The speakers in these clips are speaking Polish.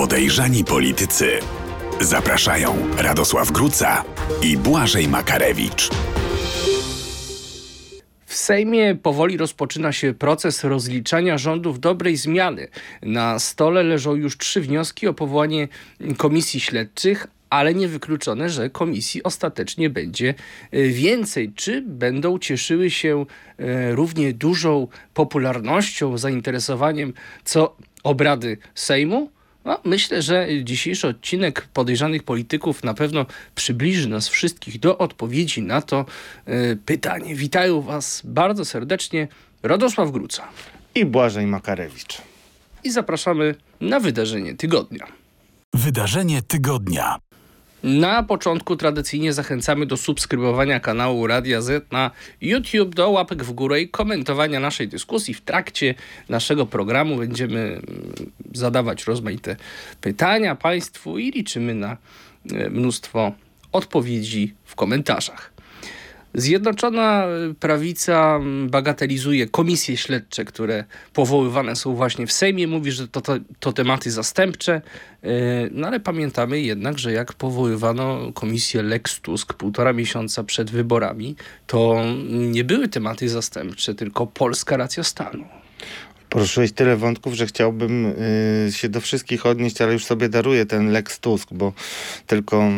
Podejrzani politycy. Zapraszają Radosław Gruca i Błażej Makarewicz. W Sejmie powoli rozpoczyna się proces rozliczania rządów dobrej zmiany. Na stole leżą już trzy wnioski o powołanie komisji śledczych, ale niewykluczone, że komisji ostatecznie będzie e, więcej. Czy będą cieszyły się e, równie dużą popularnością, zainteresowaniem co obrady Sejmu? No, myślę, że dzisiejszy odcinek podejrzanych polityków na pewno przybliży nas wszystkich do odpowiedzi na to y, pytanie. Witają Was bardzo serdecznie Radosław Gruca i Błażej Makarewicz. I zapraszamy na wydarzenie tygodnia. Wydarzenie tygodnia. Na początku tradycyjnie zachęcamy do subskrybowania kanału Radia Z na YouTube, do łapek w górę i komentowania naszej dyskusji. W trakcie naszego programu będziemy mm, zadawać rozmaite pytania Państwu i liczymy na e, mnóstwo odpowiedzi w komentarzach. Zjednoczona prawica bagatelizuje komisje śledcze, które powoływane są właśnie w Sejmie. Mówi, że to, to, to tematy zastępcze. E, no ale pamiętamy jednak, że jak powoływano komisję Lex Tusk półtora miesiąca przed wyborami, to nie były tematy zastępcze, tylko polska racja stanu. Poruszyłeś tyle wątków, że chciałbym y, się do wszystkich odnieść, ale już sobie daruję ten Lex Tusk, bo tylko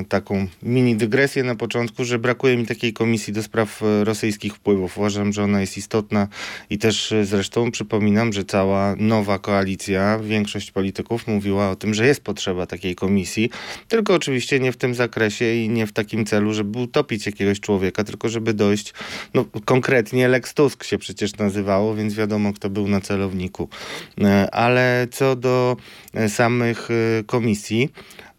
y, taką mini dygresję na początku, że brakuje mi takiej komisji do spraw y, rosyjskich wpływów. Uważam, że ona jest istotna i też y, zresztą przypominam, że cała nowa koalicja, większość polityków mówiła o tym, że jest potrzeba takiej komisji, tylko oczywiście nie w tym zakresie i nie w takim celu, żeby utopić jakiegoś człowieka, tylko żeby dojść, no konkretnie Lex Tusk się przecież nazywało, więc wiadomo kto był na celowniku. E, ale co do e, samych e, komisji,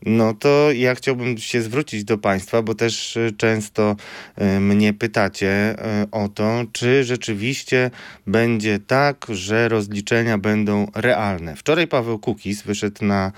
no to ja chciałbym się zwrócić do Państwa, bo też y, często y, mnie pytacie y, o to, czy rzeczywiście będzie tak, że rozliczenia będą realne. Wczoraj Paweł Kukis wyszedł na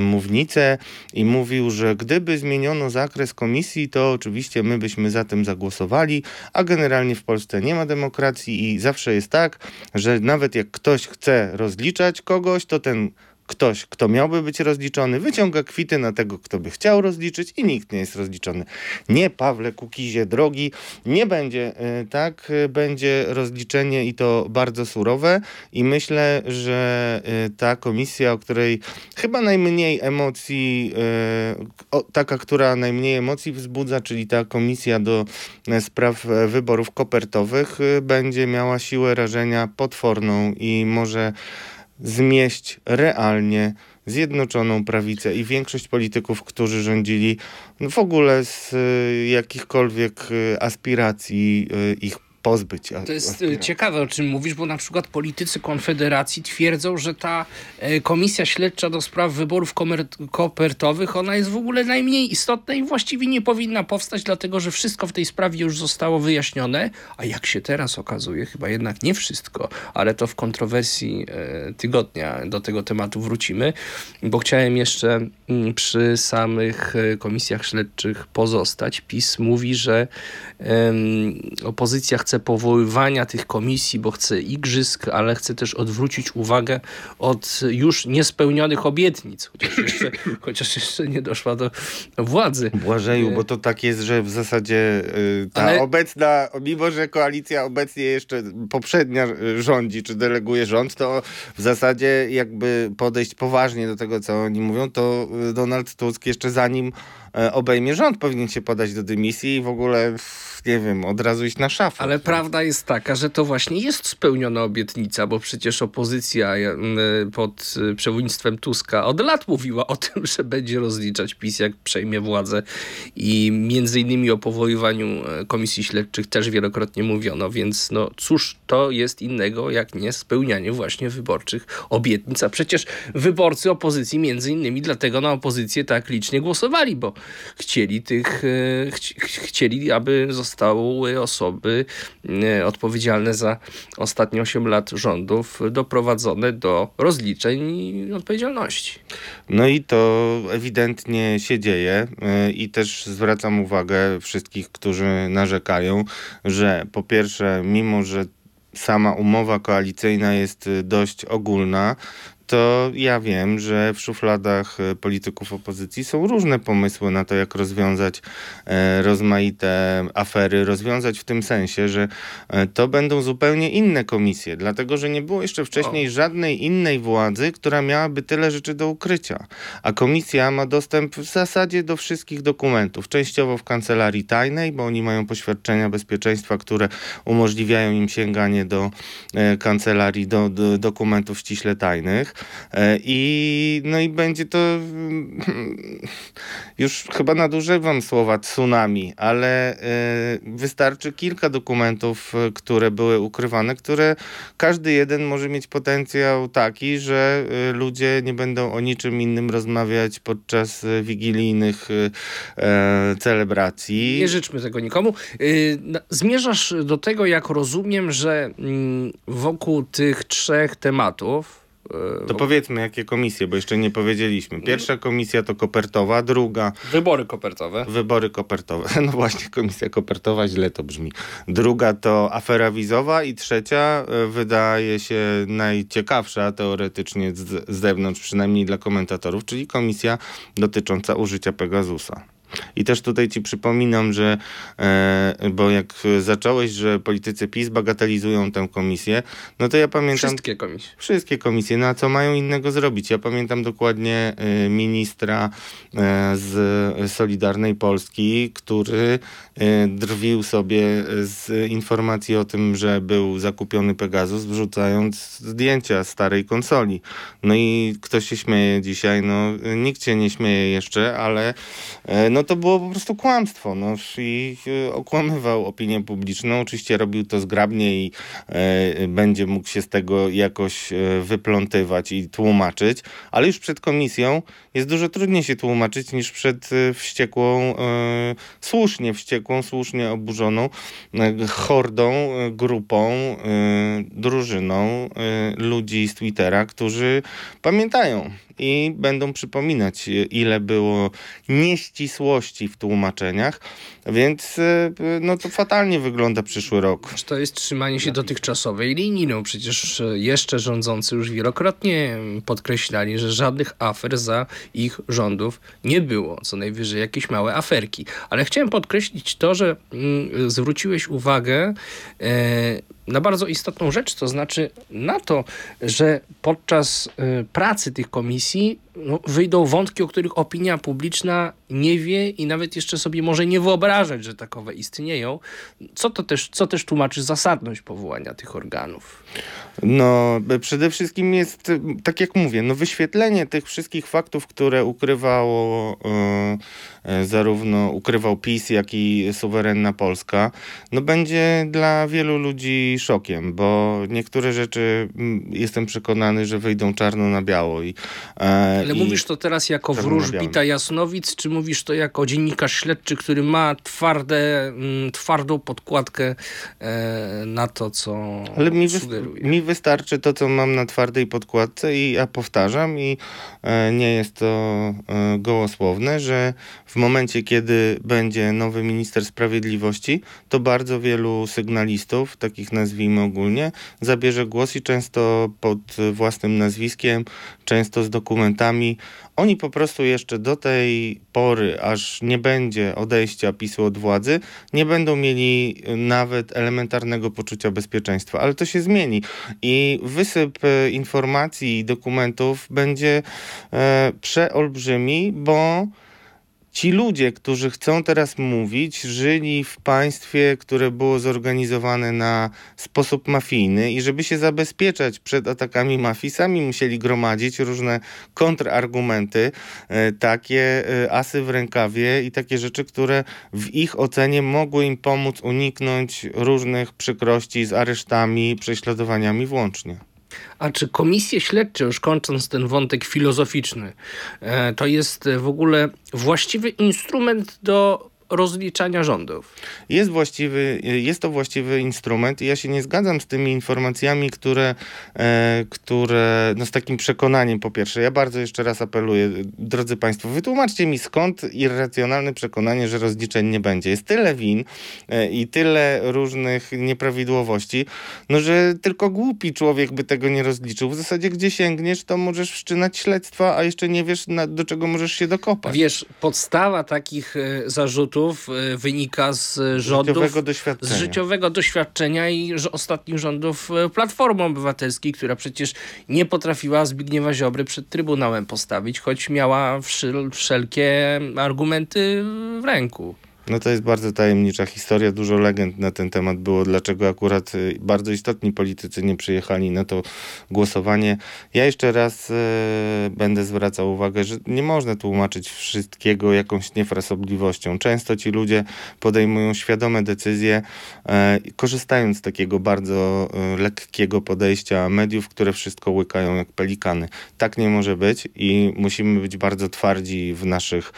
mównicę i mówił, że gdyby zmieniono zakres komisji, to oczywiście my byśmy za tym zagłosowali, a generalnie w Polsce nie ma demokracji i zawsze jest tak, że nawet jak ktoś chce rozliczać kogoś, to ten ktoś, kto miałby być rozliczony, wyciąga kwity na tego, kto by chciał rozliczyć i nikt nie jest rozliczony. Nie, Pawle Kukizie, drogi, nie będzie y, tak, y, będzie rozliczenie i to bardzo surowe i myślę, że y, ta komisja, o której chyba najmniej emocji, taka, która najmniej emocji wzbudza, czyli ta komisja do spraw wyborów kopertowych, będzie miała siłę rażenia potworną i może zmieść realnie Zjednoczoną Prawicę i większość polityków, którzy rządzili w ogóle z y, jakichkolwiek y, aspiracji y, ich pozbyć. To jest e, ciekawe, o czym mówisz, bo na przykład politycy Konfederacji twierdzą, że ta e, komisja śledcza do spraw wyborów kopertowych, ona jest w ogóle najmniej istotna i właściwie nie powinna powstać, dlatego że wszystko w tej sprawie już zostało wyjaśnione, a jak się teraz okazuje, chyba jednak nie wszystko, ale to w kontrowersji e, tygodnia do tego tematu wrócimy, bo chciałem jeszcze mm, przy samych komisjach śledczych pozostać. PiS mówi, że opozycja chce chce powoływania tych komisji, bo chce igrzysk, ale chce też odwrócić uwagę od już niespełnionych obietnic, chociaż jeszcze, chociaż jeszcze nie doszła do władzy. Błażeju, bo to tak jest, że w zasadzie y, ta ale... obecna, mimo że koalicja obecnie jeszcze poprzednia rządzi, czy deleguje rząd, to w zasadzie jakby podejść poważnie do tego, co oni mówią, to y, Donald Tusk jeszcze zanim e, obejmie rząd, powinien się podać do dymisji i w ogóle nie wiem, od razu iść na szafę. Ale prawda jest taka, że to właśnie jest spełniona obietnica, bo przecież opozycja pod y, przewodnictwem Tuska od lat mówiła o tym, że będzie rozliczać PiS, jak przejmie władzę i między innymi o powoływaniu e, komisji śledczych też wielokrotnie mówiono, więc no cóż to jest innego, jak nie spełnianie właśnie wyborczych obietnic, a przecież wyborcy opozycji między innymi dlatego na opozycję tak licznie głosowali, bo chcieli tych, e, ch chcieli, aby został zostały osoby e, odpowiedzialne za ostatnie 8 lat rządów doprowadzone do rozliczeń i odpowiedzialności. No i to ewidentnie się dzieje e, i też zwracam uwagę wszystkich, którzy narzekają, że po pierwsze, mimo że sama umowa koalicyjna jest dość ogólna, to ja wiem, że w szufladach e, polityków opozycji są różne pomysły na to, jak rozwiązać e, rozmaite afery, rozwiązać w tym sensie, że e, to będą zupełnie inne komisje, dlatego że nie było jeszcze wcześniej żadnej innej władzy, która miałaby tyle rzeczy do ukrycia. A komisja ma dostęp w zasadzie do wszystkich dokumentów, częściowo w kancelarii tajnej, bo oni mają poświadczenia bezpieczeństwa, które umożliwiają im sięganie do kancelarii, do, do dokumentów ściśle tajnych. E, I, no i będzie to mm, już chyba nadużywam słowa tsunami, ale e, wystarczy kilka dokumentów, e, które były ukrywane, które każdy jeden może mieć potencjał taki, że ludzie nie będą o niczym innym rozmawiać podczas wigilijnych celebracji. Nie życzmy tego nikomu. Zmierzasz do tego, jak rozumiem, że mm, wokół tych trzech tematów, to powiedzmy, jakie komisje, bo jeszcze nie powiedzieliśmy. Pierwsza komisja to kopertowa, druga... Wybory kopertowe. Wybory kopertowe. No właśnie, komisja kopertowa, źle to brzmi. Druga to afera wizowa i trzecia e, wydaje się najciekawsza teoretycznie z, z zewnątrz, przynajmniej dla komentatorów, czyli komisja dotycząca użycia Pegasusa. I też tutaj ci przypominam, że e, bo jak zacząłeś, że politycy PiS bagatelizują tę komisję, no to ja pamiętam... Wszystkie komisje. Wszystkie komisje. No a co mają innego zrobić? Ja pamiętam dokładnie e, ministra e, z Solidarnej Polski, który drwił sobie z informacji o tym, że był zakupiony Pegasus, wrzucając zdjęcia starej konsoli. No i ktoś się śmieje dzisiaj, no nikt się nie śmieje jeszcze, ale no to było po prostu kłamstwo. No, I e, okłamywał opinię publiczną. Oczywiście robił to zgrabnie i e, będzie mógł się z tego jakoś e, wyplątywać i tłumaczyć, ale już przed komisją jest dużo trudniej się tłumaczyć niż przed wściekłą, słusznie wściekłą, słusznie oburzoną e, hordą, grupą, drużyną ludzi z Twittera, którzy pamiętają i będą przypominać, ile było nieścisłości w tłumaczeniach, więc e, no to fatalnie wygląda przyszły rok. To jest trzymanie się dotychczasowej linii. No przecież jeszcze rządzący już wielokrotnie podkreślali, że żadnych afer za ich rządów nie było. Co najwyżej jakieś małe aferki. Ale chciałem podkreślić to, że mm, zwróciłeś uwagę e, na bardzo istotną rzecz, to znaczy na to, że podczas y, pracy tych komisji no, wyjdą wątki, o których opinia publiczna nie wie i nawet jeszcze sobie może nie wyobrażać, że takowe istnieją. Co to też, co też tłumaczy zasadność powołania tych organów? No, przede wszystkim jest, tak jak mówię, no wyświetlenie tych wszystkich faktów, które ukrywało yy, zarówno ukrywał PiS, jak i suwerenna Polska, no będzie dla wielu ludzi szokiem, bo niektóre rzeczy jestem przekonany, że wyjdą czarno na biało. I, e, Ale i mówisz to teraz jako wróżbita Jasnowic, czy mówisz to jako dziennikarz śledczy, który ma twarde, twardą podkładkę e, na to, co Ale mi sugeruje? Mi wystarczy to, co mam na twardej podkładce i ja powtarzam i e, nie jest to e, gołosłowne, że w momencie, kiedy będzie nowy minister sprawiedliwości, to bardzo wielu sygnalistów, takich nazwijmy ogólnie, zabierze głos i często pod własnym nazwiskiem, często z dokumentami. Oni po prostu jeszcze do tej pory, aż nie będzie odejścia PiSu od władzy, nie będą mieli nawet elementarnego poczucia bezpieczeństwa. Ale to się zmieni i wysyp e, informacji i dokumentów będzie e, przeolbrzymi, bo Ci ludzie, którzy chcą teraz mówić, żyli w państwie, które było zorganizowane na sposób mafijny i żeby się zabezpieczać przed atakami mafii, sami musieli gromadzić różne kontrargumenty, e, takie e, asy w rękawie i takie rzeczy, które w ich ocenie mogły im pomóc uniknąć różnych przykrości z aresztami, prześladowaniami włącznie. A czy komisje śledcze, już kończąc ten wątek filozoficzny, e, to jest w ogóle właściwy instrument do rozliczania rządów. Jest właściwy, jest to właściwy instrument i ja się nie zgadzam z tymi informacjami, które, e, które no z takim przekonaniem po pierwsze, ja bardzo jeszcze raz apeluję, drodzy Państwo, wytłumaczcie mi skąd irracjonalne przekonanie, że rozliczeń nie będzie. Jest tyle win e, i tyle różnych nieprawidłowości, no że tylko głupi człowiek by tego nie rozliczył. W zasadzie gdzie sięgniesz, to możesz wszczynać śledztwa, a jeszcze nie wiesz na, do czego możesz się dokopać. Wiesz, podstawa takich e, zarzutów e, wynika z rządów... Życiowego doświadczenia. Z życiowego doświadczenia i ostatnich rządów e, Platformy Obywatelskiej, która przecież nie potrafiła Zbigniewa Ziobry przed Trybunałem postawić, choć miała wszel wszelkie argumenty w ręku. No to jest bardzo tajemnicza historia. Dużo legend na ten temat było, dlaczego akurat y, bardzo istotni politycy nie przyjechali na to głosowanie. Ja jeszcze raz e, będę zwracał uwagę, że nie można tłumaczyć wszystkiego jakąś niefrasobliwością. Często ci ludzie podejmują świadome decyzje, e, korzystając z takiego bardzo lekkiego podejścia mediów, które wszystko łykają jak pelikany. Tak nie może być i musimy być bardzo twardzi w naszych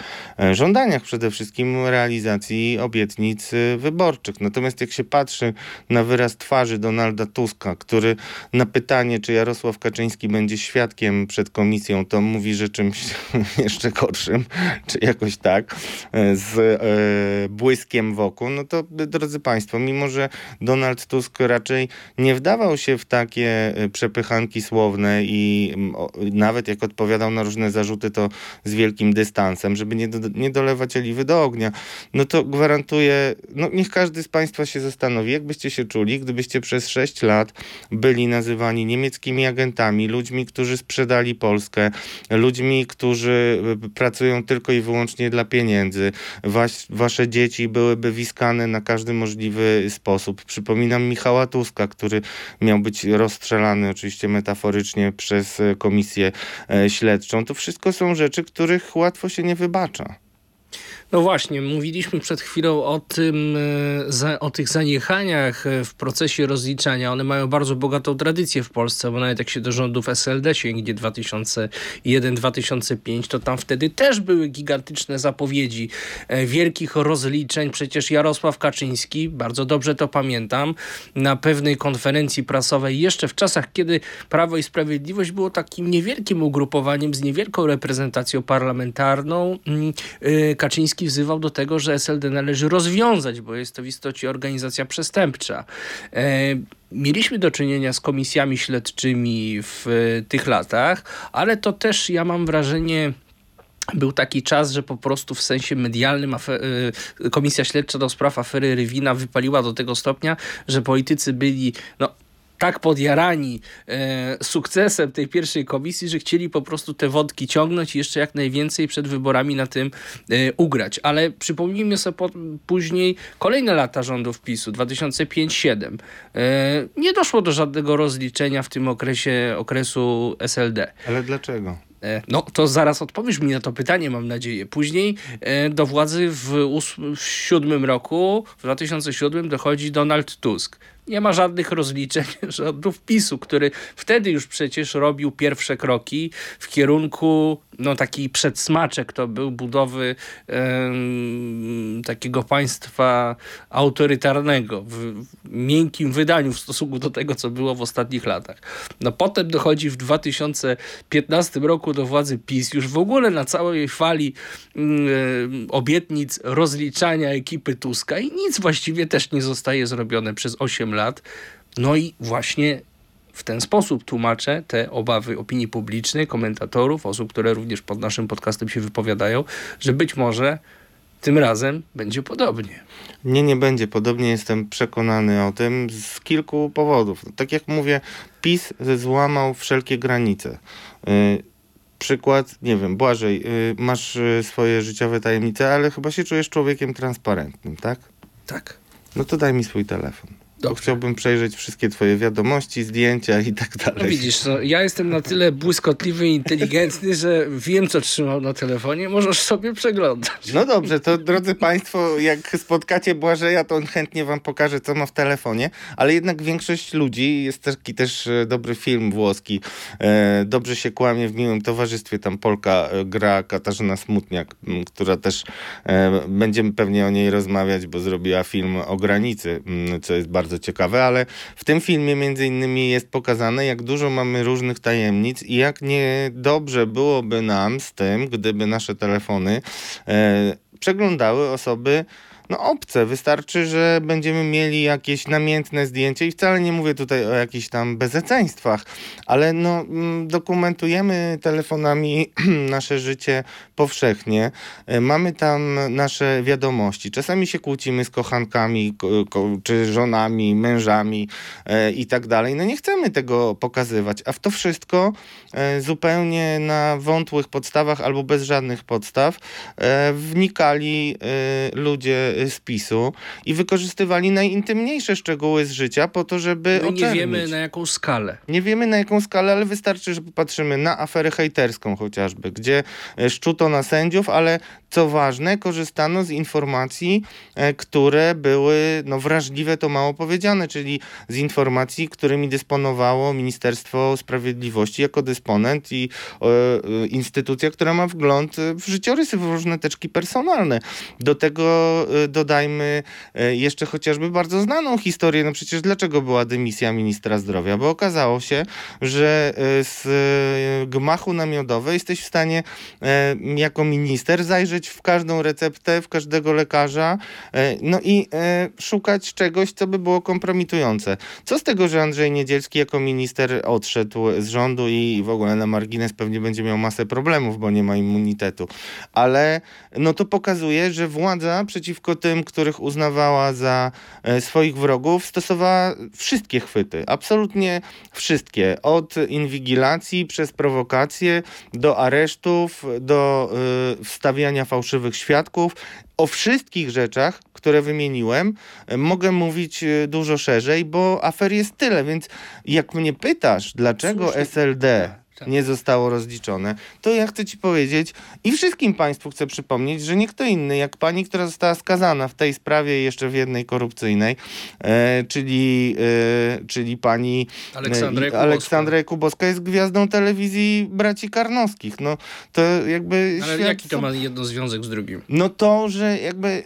żądaniach, przede wszystkim realizacji realizacji obietnic y, wyborczych. Natomiast jak się patrzy na wyraz twarzy Donalda Tuska, który na pytanie, czy Jarosław Kaczyński będzie świadkiem przed komisją, to mówi, że czymś jeszcze gorszym, czy jakoś tak, y, z e, błyskiem wokół, no to drodzy Państwo, mimo że Donald Tusk raczej nie wdawał się w takie przepychanki słowne i o, nawet jak odpowiadał na różne zarzuty, to z wielkim dystansem, żeby nie, do, nie dolewać oliwy do ognia, no to gwarantuję, no niech każdy z Państwa się zastanowi, jakbyście się czuli, gdybyście przez 6 lat byli nazywani niemieckimi agentami, ludźmi, którzy sprzedali Polskę, ludźmi, którzy e, pracują tylko i wyłącznie dla pieniędzy. Was, wasze dzieci byłyby wiskane na każdy możliwy sposób. Przypominam Michała Tuska, który miał być rozstrzelany oczywiście metaforycznie przez e, komisję e, śledczą. To wszystko są rzeczy, których łatwo się nie wybacza. No właśnie, mówiliśmy przed chwilą o tym, e, o tych zaniechaniach e, w procesie rozliczania. One mają bardzo bogatą tradycję w Polsce, bo nawet jak się do rządów SLD sięgnie 2001-2005, to tam wtedy też były gigantyczne zapowiedzi e, wielkich rozliczeń. Przecież Jarosław Kaczyński, bardzo dobrze to pamiętam, na pewnej konferencji prasowej, jeszcze w czasach, kiedy Prawo i Sprawiedliwość było takim niewielkim ugrupowaniem z niewielką reprezentacją parlamentarną, mm, Kaczyński Kaczyński wzywał do tego, że SLD należy rozwiązać, bo jest to w istocie organizacja przestępcza. E, mieliśmy do czynienia z komisjami śledczymi w tych latach, ale to też ja mam wrażenie był taki czas, że po prostu w sensie medialnym e, Komisja Śledcza do spraw afery Rywina wypaliła do tego stopnia, że politycy byli no, tak podjarani e, sukcesem tej pierwszej komisji, że chcieli po prostu te wątki ciągnąć i jeszcze jak najwięcej przed wyborami na tym e, ugrać. Ale przypomnijmy sobie po, później kolejne lata rządów PiSu, 2005-2007. E, nie doszło do żadnego rozliczenia w tym okresie okresu SLD. Ale dlaczego? E, no, to zaraz odpowiesz mi na to pytanie, mam nadzieję. Później e, do władzy w, w siódmym roku, w 2007 dochodzi Donald Tusk nie ma żadnych rozliczeń rządów PiSu, który wtedy już przecież robił pierwsze kroki w kierunku no taki przedsmaczek to był budowy takiego państwa autorytarnego w, w, miękkim wydaniu w stosunku do tego, co było w ostatnich latach. No potem dochodzi w 2015 roku do władzy PiS już w ogóle na całej fali obietnic rozliczania ekipy Tuska i nic właściwie też nie zostaje zrobione przez 8 lat. No i właśnie w ten sposób tłumaczę te obawy opinii publicznej, komentatorów, osób, które również pod naszym podcastem się wypowiadają, że być może tym razem będzie podobnie. Nie, nie będzie podobnie. Jestem przekonany o tym z kilku powodów. Tak jak mówię, PiS złamał wszelkie granice. Yy, przykład, nie wiem, Błażej, yy, masz yy, swoje życiowe tajemnice, ale chyba się czujesz człowiekiem transparentnym, tak? Tak. No to daj mi swój telefon. Dobrze. Chciałbym przejrzeć wszystkie twoje wiadomości, zdjęcia i tak dalej. No widzisz, no, ja jestem na tyle błyskotliwy i inteligentny, że wiem, co trzymał na telefonie. Możesz sobie przeglądać. No dobrze, to drodzy państwo, jak spotkacie Błażeja, to on chętnie wam pokaże, co ma w telefonie, ale jednak większość ludzi, jest taki też e, dobry film włoski, e, Dobrze się kłamie w miłym towarzystwie, tam Polka e, gra Katarzyna Smutniak, która też, będziemy pewnie o niej rozmawiać, bo zrobiła film o granicy, co jest bardzo bardzo ciekawe, ale w tym filmie między innymi jest pokazane, jak dużo mamy różnych tajemnic i jak niedobrze byłoby nam z tym, gdyby nasze telefony e, przeglądały osoby no obce. Wystarczy, że będziemy mieli jakieś namiętne zdjęcie i wcale nie mówię tutaj o jakichś tam bezeceństwach, ale no mm, dokumentujemy telefonami nasze życie powszechnie. E, mamy tam nasze wiadomości. Czasami się kłócimy z kochankami, czy żonami, mężami e, i tak dalej. No nie chcemy tego pokazywać, a w to wszystko e, zupełnie na wątłych podstawach albo bez żadnych podstaw wnikali ludzie z PiSu i wykorzystywali najintymniejsze szczegóły z życia po to, żeby My nie wiemy na jaką skalę. Nie wiemy na jaką skalę, ale wystarczy, że popatrzymy na aferę hejterską chociażby, gdzie e, szczuto na sędziów, ale co ważne, korzystano z informacji, e, które były no, wrażliwe, to mało powiedziane, czyli z informacji, którymi dysponowało Ministerstwo Sprawiedliwości jako dysponent i e, instytucja, która ma wgląd w życiorysy, w różne teczki personalne. Do tego dodajmy e, jeszcze chociażby bardzo znaną historię. No przecież dlaczego była dymisja ministra zdrowia? Bo okazało się, że e, z e, gmachu na miodowe jesteś w stanie jako minister zajrzeć w każdą receptę, w każdego lekarza no i szukać czegoś, co by było kompromitujące. Co z tego, że Andrzej Niedzielski jako minister odszedł z rządu i w ogóle na margines pewnie będzie miał masę problemów, bo nie ma immunitetu. Ale no to pokazuje, że władza przeciwko tym których uznawała za e, swoich wrogów, stosowała wszystkie chwyty, absolutnie wszystkie. Od inwigilacji przez prowokacje do aresztów, do y, wstawiania fałszywych świadków. O wszystkich rzeczach, które wymieniłem, mogę mówić dużo szerzej, bo afer jest tyle, więc jak mnie pytasz, dlaczego Słusznie. SLD tak. nie zostało rozliczone, to ja chcę ci powiedzieć i wszystkim państwu chcę przypomnieć, że nie kto inny jak pani, która została skazana w tej sprawie jeszcze w jednej korupcyjnej, e, czyli, e, czyli pani Aleksandra e, Aleksandra Jakubowska jest gwiazdą telewizji braci Karnowskich. No to jakby... Ale jaki to ma jedno związek z drugim? No to, że jakby...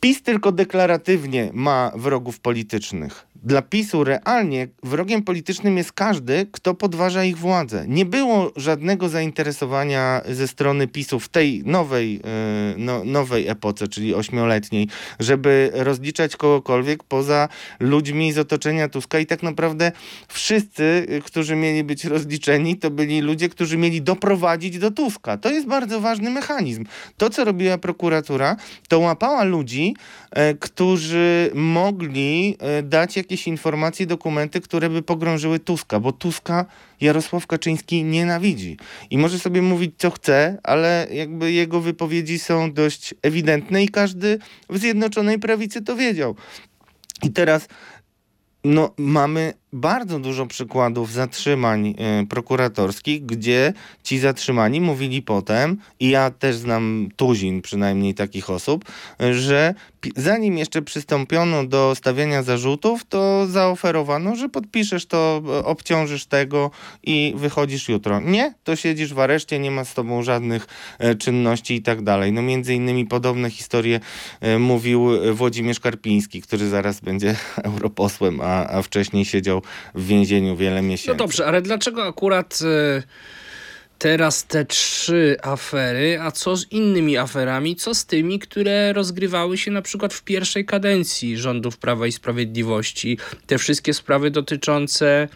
PiS tylko deklaratywnie ma wrogów politycznych. Dla PiSu realnie wrogiem politycznym jest każdy, kto podważa ich władzę. Nie było żadnego zainteresowania ze strony PiSu w tej nowej, e, no, nowej epoce, czyli ośmioletniej, żeby rozliczać kogokolwiek poza ludźmi z otoczenia Tuska i tak naprawdę wszyscy, którzy mieli być rozliczeni, to byli ludzie, którzy mieli doprowadzić do Tuska. To jest bardzo ważny mechanizm. To, co robiła prokuratura, to łapała ludzi, e, którzy mogli e, dać jakieś informacje, dokumenty, które by pogrążyły Tuska, bo Tuska Jarosław Kaczyński nienawidzi. I może sobie mówić co chce, ale jakby jego wypowiedzi są dość ewidentne i każdy w Zjednoczonej Prawicy to wiedział. I teraz no, mamy bardzo dużo przykładów zatrzymań y, prokuratorskich, gdzie ci zatrzymani mówili potem, i ja też znam tuzin przynajmniej takich osób, że zanim jeszcze przystąpiono do stawiania zarzutów, to zaoferowano, że podpiszesz to, e, obciążysz tego i wychodzisz jutro. Nie, to siedzisz w areszcie, nie ma z tobą żadnych e, czynności i tak dalej. No między innymi podobne historie e, mówił Włodzimierz Karpiński, który zaraz będzie europosłem, a, a wcześniej siedział w więzieniu wiele miesięcy. No dobrze, ale dlaczego akurat y, teraz te trzy afery, a co z innymi aferami? Co z tymi, które rozgrywały się na przykład w pierwszej kadencji rządów Prawa i Sprawiedliwości? Te wszystkie sprawy dotyczące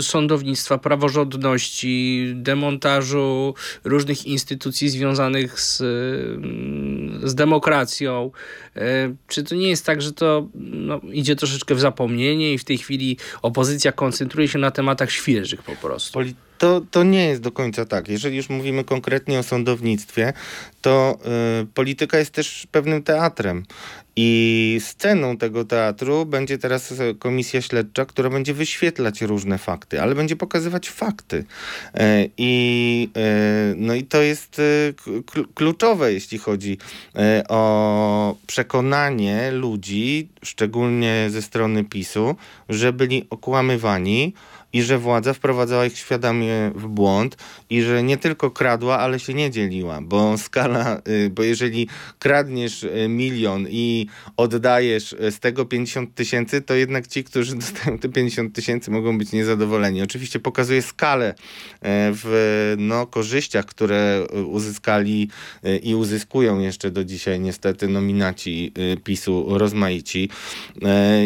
sądownictwa, praworządności, demontażu różnych instytucji związanych z, mm, z demokracją. Y, czy to nie jest tak, że to no, idzie troszeczkę w zapomnienie i w tej chwili opozycja koncentruje się na tematach świeżych po prostu? To, to nie jest do końca tak. Jeżeli już mówimy konkretnie o sądownictwie, to y, polityka jest też pewnym teatrem. I sceną tego teatru będzie teraz komisja śledcza, która będzie wyświetlać różne fakty, ale będzie pokazywać fakty. E, I, e, no i to jest e, kluczowe, jeśli chodzi o przekonanie ludzi, szczególnie ze strony PiSu, że byli okłamywani i że władza wprowadzała ich świadomie w błąd i że nie tylko kradła, ale się nie dzieliła, bo skala, y, bo jeżeli kradniesz y, milion i oddajesz y, z tego 50 tysięcy, to jednak ci, którzy dostają te 50 tysięcy mogą być niezadowoleni. Oczywiście pokazuje skalę w no, korzyściach, które uzyskali i uzyskują jeszcze do dzisiaj niestety nominaci PiSu rozmaici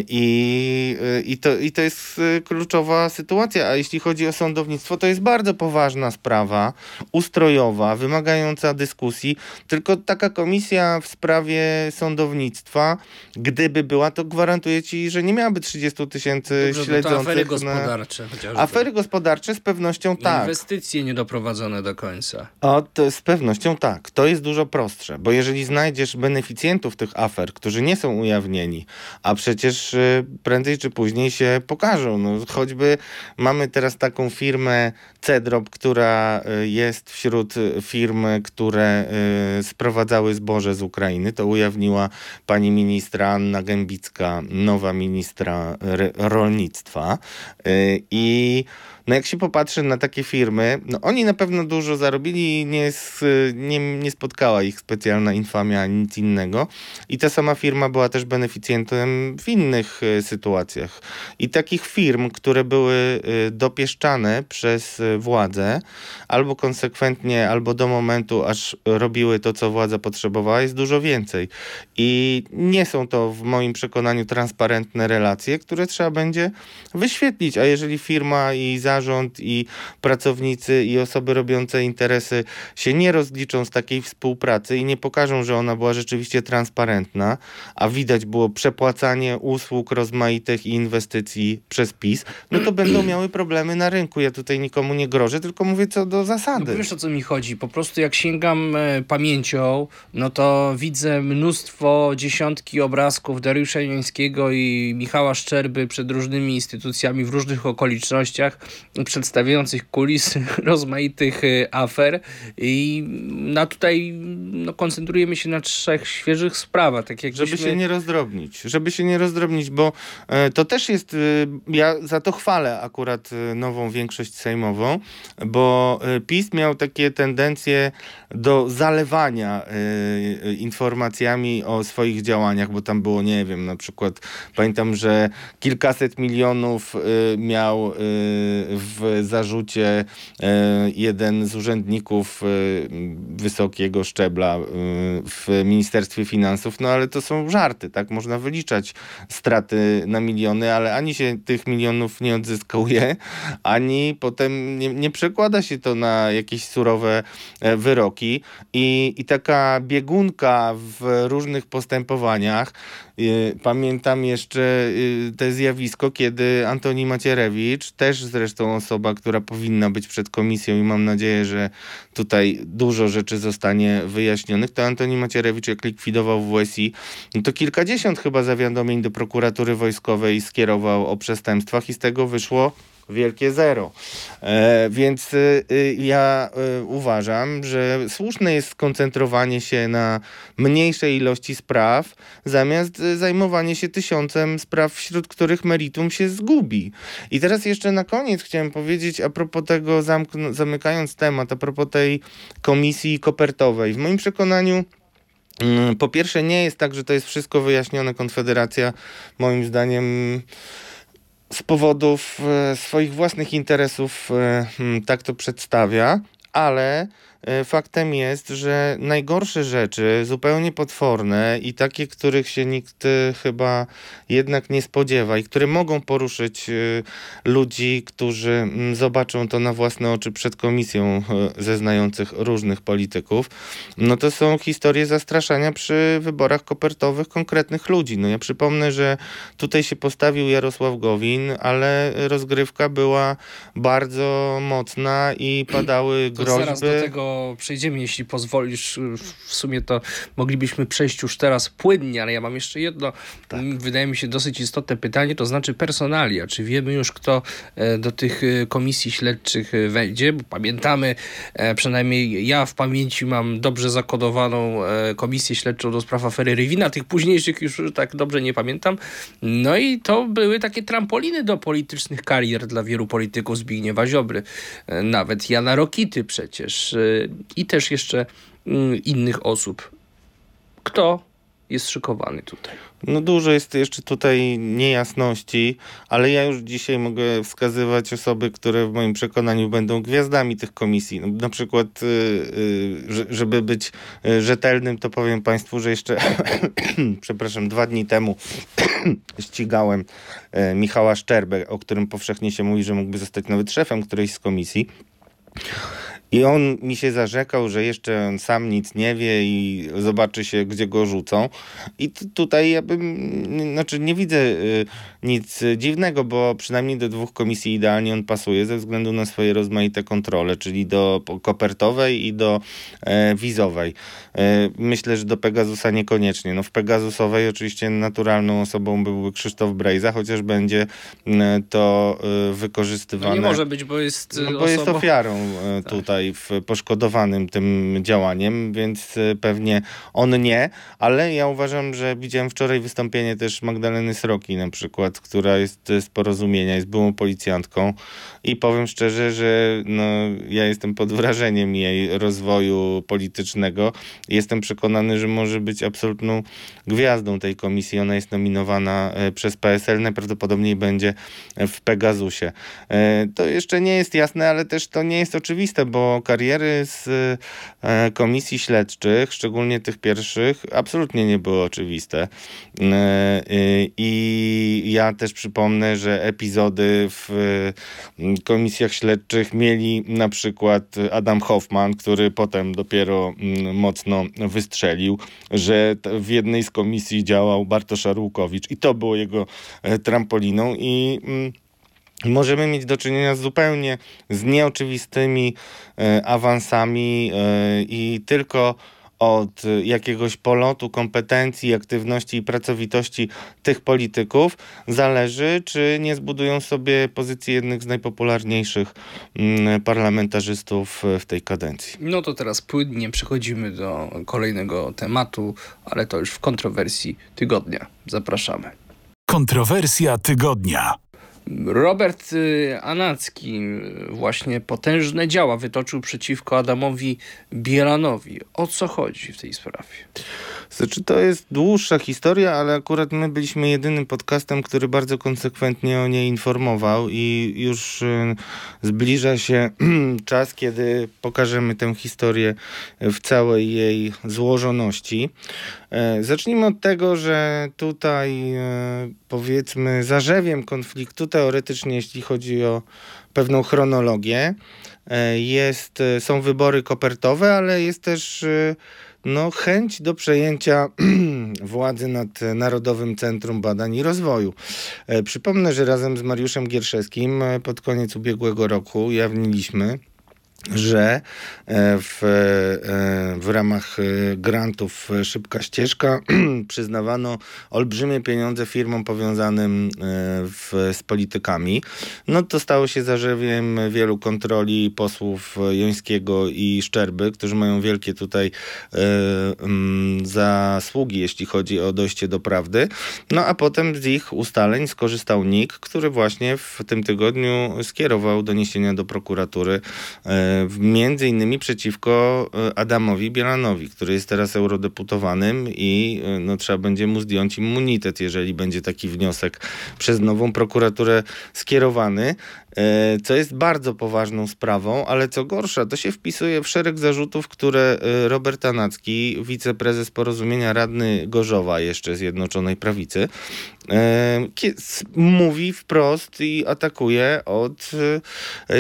i, i, to, i to jest kluczowa sytuacja sytuacja, a jeśli chodzi o sądownictwo, to jest bardzo poważna sprawa, ustrojowa, wymagająca dyskusji. Tylko taka komisja w sprawie sądownictwa, gdyby była, to gwarantuję ci, że nie miałaby 30 tysięcy śledzących. afery gospodarcze na... chociażby. Afery gospodarcze z pewnością tak. Inwestycje niedoprowadzone do końca. O, to z pewnością tak. To jest dużo prostsze, bo jeżeli znajdziesz beneficjentów tych afer, którzy nie są ujawnieni, a przecież y, prędzej czy później się pokażą, no choćby Mamy teraz taką firmę Cedrop, która y, jest wśród firm, które y, sprowadzały zboże z Ukrainy. To ujawniła pani ministra Anna Gębicka, nowa ministra rolnictwa. Y, I no jak się popatrzy na takie firmy, no oni na pewno dużo zarobili nie, nie, nie spotkała ich specjalna infamia ani nic innego. I ta sama firma była też beneficjentem w innych e, sytuacjach. I takich firm, które były e, dopieszczane przez e, władzę, albo konsekwentnie, albo do momentu, aż robiły to, co władza potrzebowała, jest dużo więcej. I nie są to w moim przekonaniu transparentne relacje, które trzeba będzie wyświetlić. A jeżeli firma i za zarząd i pracownicy i osoby robiące interesy się nie rozliczą z takiej współpracy i nie pokażą, że ona była rzeczywiście transparentna, a widać było przepłacanie usług rozmaitych i inwestycji przez PiS, no to będą miały problemy na rynku. Ja tutaj nikomu nie grożę, tylko mówię co do zasady. No wiesz o co mi chodzi? Po prostu jak sięgam e, pamięcią, no to widzę mnóstwo, dziesiątki obrazków Dariusza Jońskiego i Michała Szczerby przed różnymi instytucjami w różnych okolicznościach, przedstawiających kulisy rozmaitych y, afer i na tutaj no, koncentrujemy się na trzech świeżych sprawach. Tak jak żeby się nie rozdrobnić, żeby się nie rozdrobnić, bo e, to też jest, e, ja za to chwalę akurat e, nową większość sejmową, bo PiS miał takie tendencje do zalewania informacjami o swoich działaniach, bo tam było, nie wiem, na przykład pamiętam, że kilkaset milionów miał w zarzucie e, jeden z urzędników e, wysokiego szczebla e, w Ministerstwie Finansów, no ale to są żarty, tak? Można wyliczać straty na miliony, ale ani się tych milionów nie odzyskuje, ani potem nie, nie przekłada się to na jakieś surowe wyroki i, i taka biegunka w różnych postępowaniach Pamiętam jeszcze te zjawisko, kiedy Antoni Macierewicz, też zresztą osoba, która powinna być przed komisją i mam nadzieję, że tutaj dużo rzeczy zostanie wyjaśnionych, to Antoni Macierewicz jak likwidował WSI, no to kilkadziesiąt chyba zawiadomień do prokuratury wojskowej skierował o przestępstwach i z tego wyszło wielkie zero. E, więc y, ja y, uważam, że słuszne jest skoncentrowanie się na mniejszej ilości spraw, zamiast zajmowanie się tysiącem spraw, wśród których meritum się zgubi. I teraz jeszcze na koniec chciałem powiedzieć a propos tego, zamykając temat, a propos tej komisji kopertowej. W moim przekonaniu mm, po pierwsze nie jest tak, że to jest wszystko wyjaśnione. Konfederacja moim zdaniem z powodów e, swoich własnych interesów e, hmm, tak to przedstawia, ale faktem jest, że najgorsze rzeczy, zupełnie potworne i takie, których się nikt e, chyba jednak nie spodziewa i które mogą poruszyć e, ludzi, którzy mm, zobaczą to na własne oczy przed komisją zeznających różnych polityków, no to są historie zastraszania przy wyborach kopertowych konkretnych ludzi. No ja przypomnę, że tutaj się postawił Jarosław Gowin, ale rozgrywka była bardzo mocna i padały to groźby. Zaraz do tego przejdziemy, jeśli pozwolisz. W sumie to moglibyśmy przejść już teraz płynnie, ale ja mam jeszcze jedno, tak. wydaje mi się dosyć istotne pytanie, to znaczy personalia. Czy wiemy już, kto e, do tych e, komisji śledczych e, wejdzie? Bo pamiętamy, przynajmniej ja w pamięci mam dobrze zakodowaną komisję śledczą do spraw afery Rywina, tych późniejszych już tak dobrze nie pamiętam. No i to były takie trampoliny do politycznych karier dla wielu polityków Zbigniewa Ziobry. Nawet Jana Rokity przecież i też jeszcze mm, innych osób. Kto jest szykowany tutaj? No dużo jest jeszcze tutaj niejasności, ale ja już dzisiaj mogę wskazywać osoby, które w moim przekonaniu będą gwiazdami tych komisji. No, na przykład, yy, żeby być y, rzetelnym, to powiem Państwu, że jeszcze, przepraszam, dwa dni temu ścigałem y, Michała Szczerbę, o którym powszechnie się mówi, że mógłby zostać nawet szefem którejś z komisji. I on mi się zarzekał, że jeszcze on sam nic nie wie i zobaczy się, gdzie go rzucą. I tutaj ja bym, znaczy nie widzę y, nic dziwnego, bo przynajmniej do dwóch komisji idealnie on pasuje ze względu na swoje rozmaite kontrole, czyli do kopertowej i do e, wizowej. E, myślę, że do Pegasusa niekoniecznie. No w Pegasusowej oczywiście naturalną osobą byłby Krzysztof Brejza, chociaż będzie to e, wykorzystywane. No nie może być, bo jest no, bo osobą... jest ofiarą tutaj tutaj poszkodowanym tym działaniem, więc e, pewnie on nie, ale ja uważam, że widziałem wczoraj wystąpienie też Magdaleny Sroki na przykład, która jest z porozumienia, jest byłą policjantką i powiem szczerze, że no, ja jestem pod wrażeniem jej rozwoju politycznego. Jestem przekonany, że może być absolutną gwiazdą tej komisji. Ona jest nominowana e, przez PSL, najprawdopodobniej będzie w Pegasusie. E, to jeszcze nie jest jasne, ale też to nie jest oczywiste, bo kariery z e, komisji śledczych, szczególnie tych pierwszych, absolutnie nie były oczywiste. E, I ja też przypomnę, że epizody w komisjach śledczych mieli na przykład Adam Hoffman, który potem dopiero mocno wystrzelił, że w jednej z komisji działał Bartosz Arłukowicz i to było jego e, trampoliną i możemy mieć do czynienia z zupełnie z nieoczywistymi e, awansami e, i tylko od jakiegoś polotu kompetencji, aktywności i pracowitości tych polityków zależy, czy nie zbudują sobie pozycji jednych z najpopularniejszych mm, parlamentarzystów w tej kadencji. No to teraz płynnie przechodzimy do kolejnego tematu, ale to już w kontrowersji tygodnia. Zapraszamy. Kontrowersja tygodnia. Robert y, Anacki właśnie potężne działa wytoczył przeciwko Adamowi Bielanowi. O co chodzi w tej sprawie? Znaczy, to jest dłuższa historia, ale akurat my byliśmy jedynym podcastem, który bardzo konsekwentnie o niej informował i już y, zbliża się czas, kiedy pokażemy tę historię w całej jej złożoności. E, zacznijmy od tego, że tutaj e, powiedzmy zarzewiem konfliktu teoretycznie, jeśli chodzi o pewną chronologię, e, jest, są wybory kopertowe, ale jest też no, chęć do przejęcia władzy nad Narodowym Centrum Badań i Rozwoju. Przypomnę, że razem z Mariuszem Gierszewskim pod koniec ubiegłego roku jawniliśmy że e, w, e, w ramach e, grantów Szybka Ścieżka przyznawano olbrzymie pieniądze firmom powiązanym w, z politykami. No to stało się zarzewiem wielu kontroli posłów Jońskiego i Szczerby, którzy mają wielkie tutaj zasługi, jeśli chodzi o dojście do prawdy. No a potem z ich ustaleń skorzystał NIK, który właśnie w tym tygodniu skierował doniesienia do prokuratury między innymi przeciwko e, Adamowi Bielanowi, który jest teraz eurodeputowanym i e, no, trzeba będzie mu zdjąć immunitet, jeżeli będzie taki wniosek przez nową prokuraturę skierowany. E, co jest bardzo poważną sprawą, ale co gorsza, to się wpisuje w szereg zarzutów, które e, Robert Tanacki, wiceprezes porozumienia radny Gorzowa jeszcze Zjednoczonej Prawicy, e, mówi wprost i atakuje od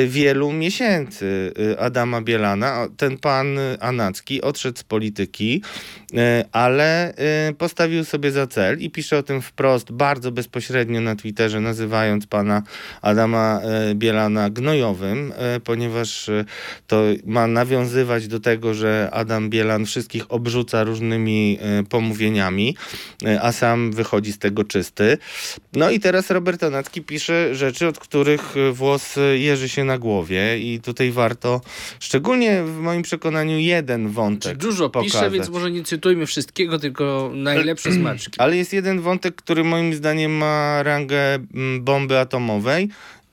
wielu miesięcy Adama Bielana. Ten pan Anacki odszedł z polityki, ale postawił sobie za cel i pisze o tym wprost, bardzo bezpośrednio na Twitterze, nazywając pana Adama e, Bielana gnojowym, e, ponieważ e, to ma nawiązywać do tego, że Adam Bielan wszystkich obrzuca różnymi pomówieniami, a sam wychodzi z tego czysty. No i teraz Robert Anacki pisze rzeczy, od których włos jeży się na głowie i tutaj warto, szczególnie w moim przekonaniu, jeden wątek Dużo pokazać. pisze, więc może nie cytujmy wszystkiego, tylko najlepsze smaczki. Ale jest jeden wątek, który moim zdaniem ma rangę mm, bomby atomowej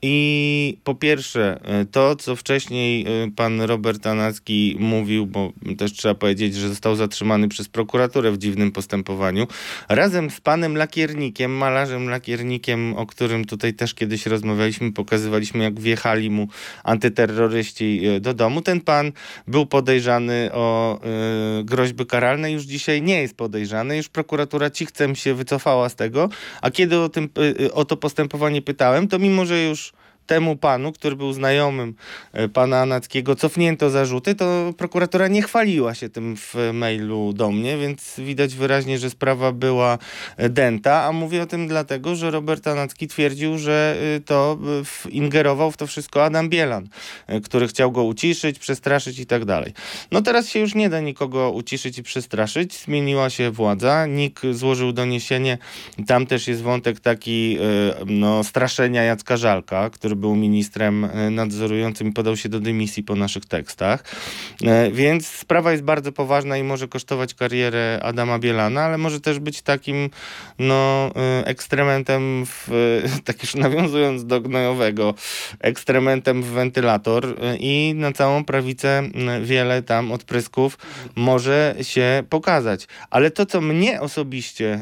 i po pierwsze, e, to co wcześniej e, pan Robert Anacki mówił, bo też trzeba powiedzieć, że został zatrzymany przez prokuraturę w dziwnym postępowaniu, razem z panem lakiernikiem, malarzem lakiernikiem, o którym tutaj też kiedyś rozmawialiśmy, pokazywaliśmy jak wjechali mu antyterroryści e, do domu. Ten pan był podejrzany o groźby karalne, już dzisiaj nie jest podejrzany, już prokuratura cichcem się wycofała z tego, a kiedy o, tym, o to postępowanie pytałem, to mimo, że już temu panu, który był znajomym e, pana Anackiego, cofnięto zarzuty, to prokuratura nie chwaliła się tym w mailu do mnie, więc widać wyraźnie, że sprawa była e, dęta, a mówię o tym dlatego, że Robert Anacki twierdził, że e, to ingerował w to wszystko Adam Bielan, który chciał go uciszyć, przestraszyć i tak dalej. No teraz się już nie da nikogo uciszyć i przestraszyć, zmieniła się władza, NIK złożył doniesienie, tam też jest wątek taki no, straszenia Jacka Żalka, który który był ministrem e, nadzorującym i podał się do dymisji po naszych tekstach. E, więc sprawa jest bardzo poważna i może kosztować karierę Adama Bielana, ale może też być takim no, e, ekstrementem, w, tak już nawiązując do gnojowego, ekstrementem w wentylator i na całą prawicę wiele tam odprysków może się pokazać. Ale to, co mnie osobiście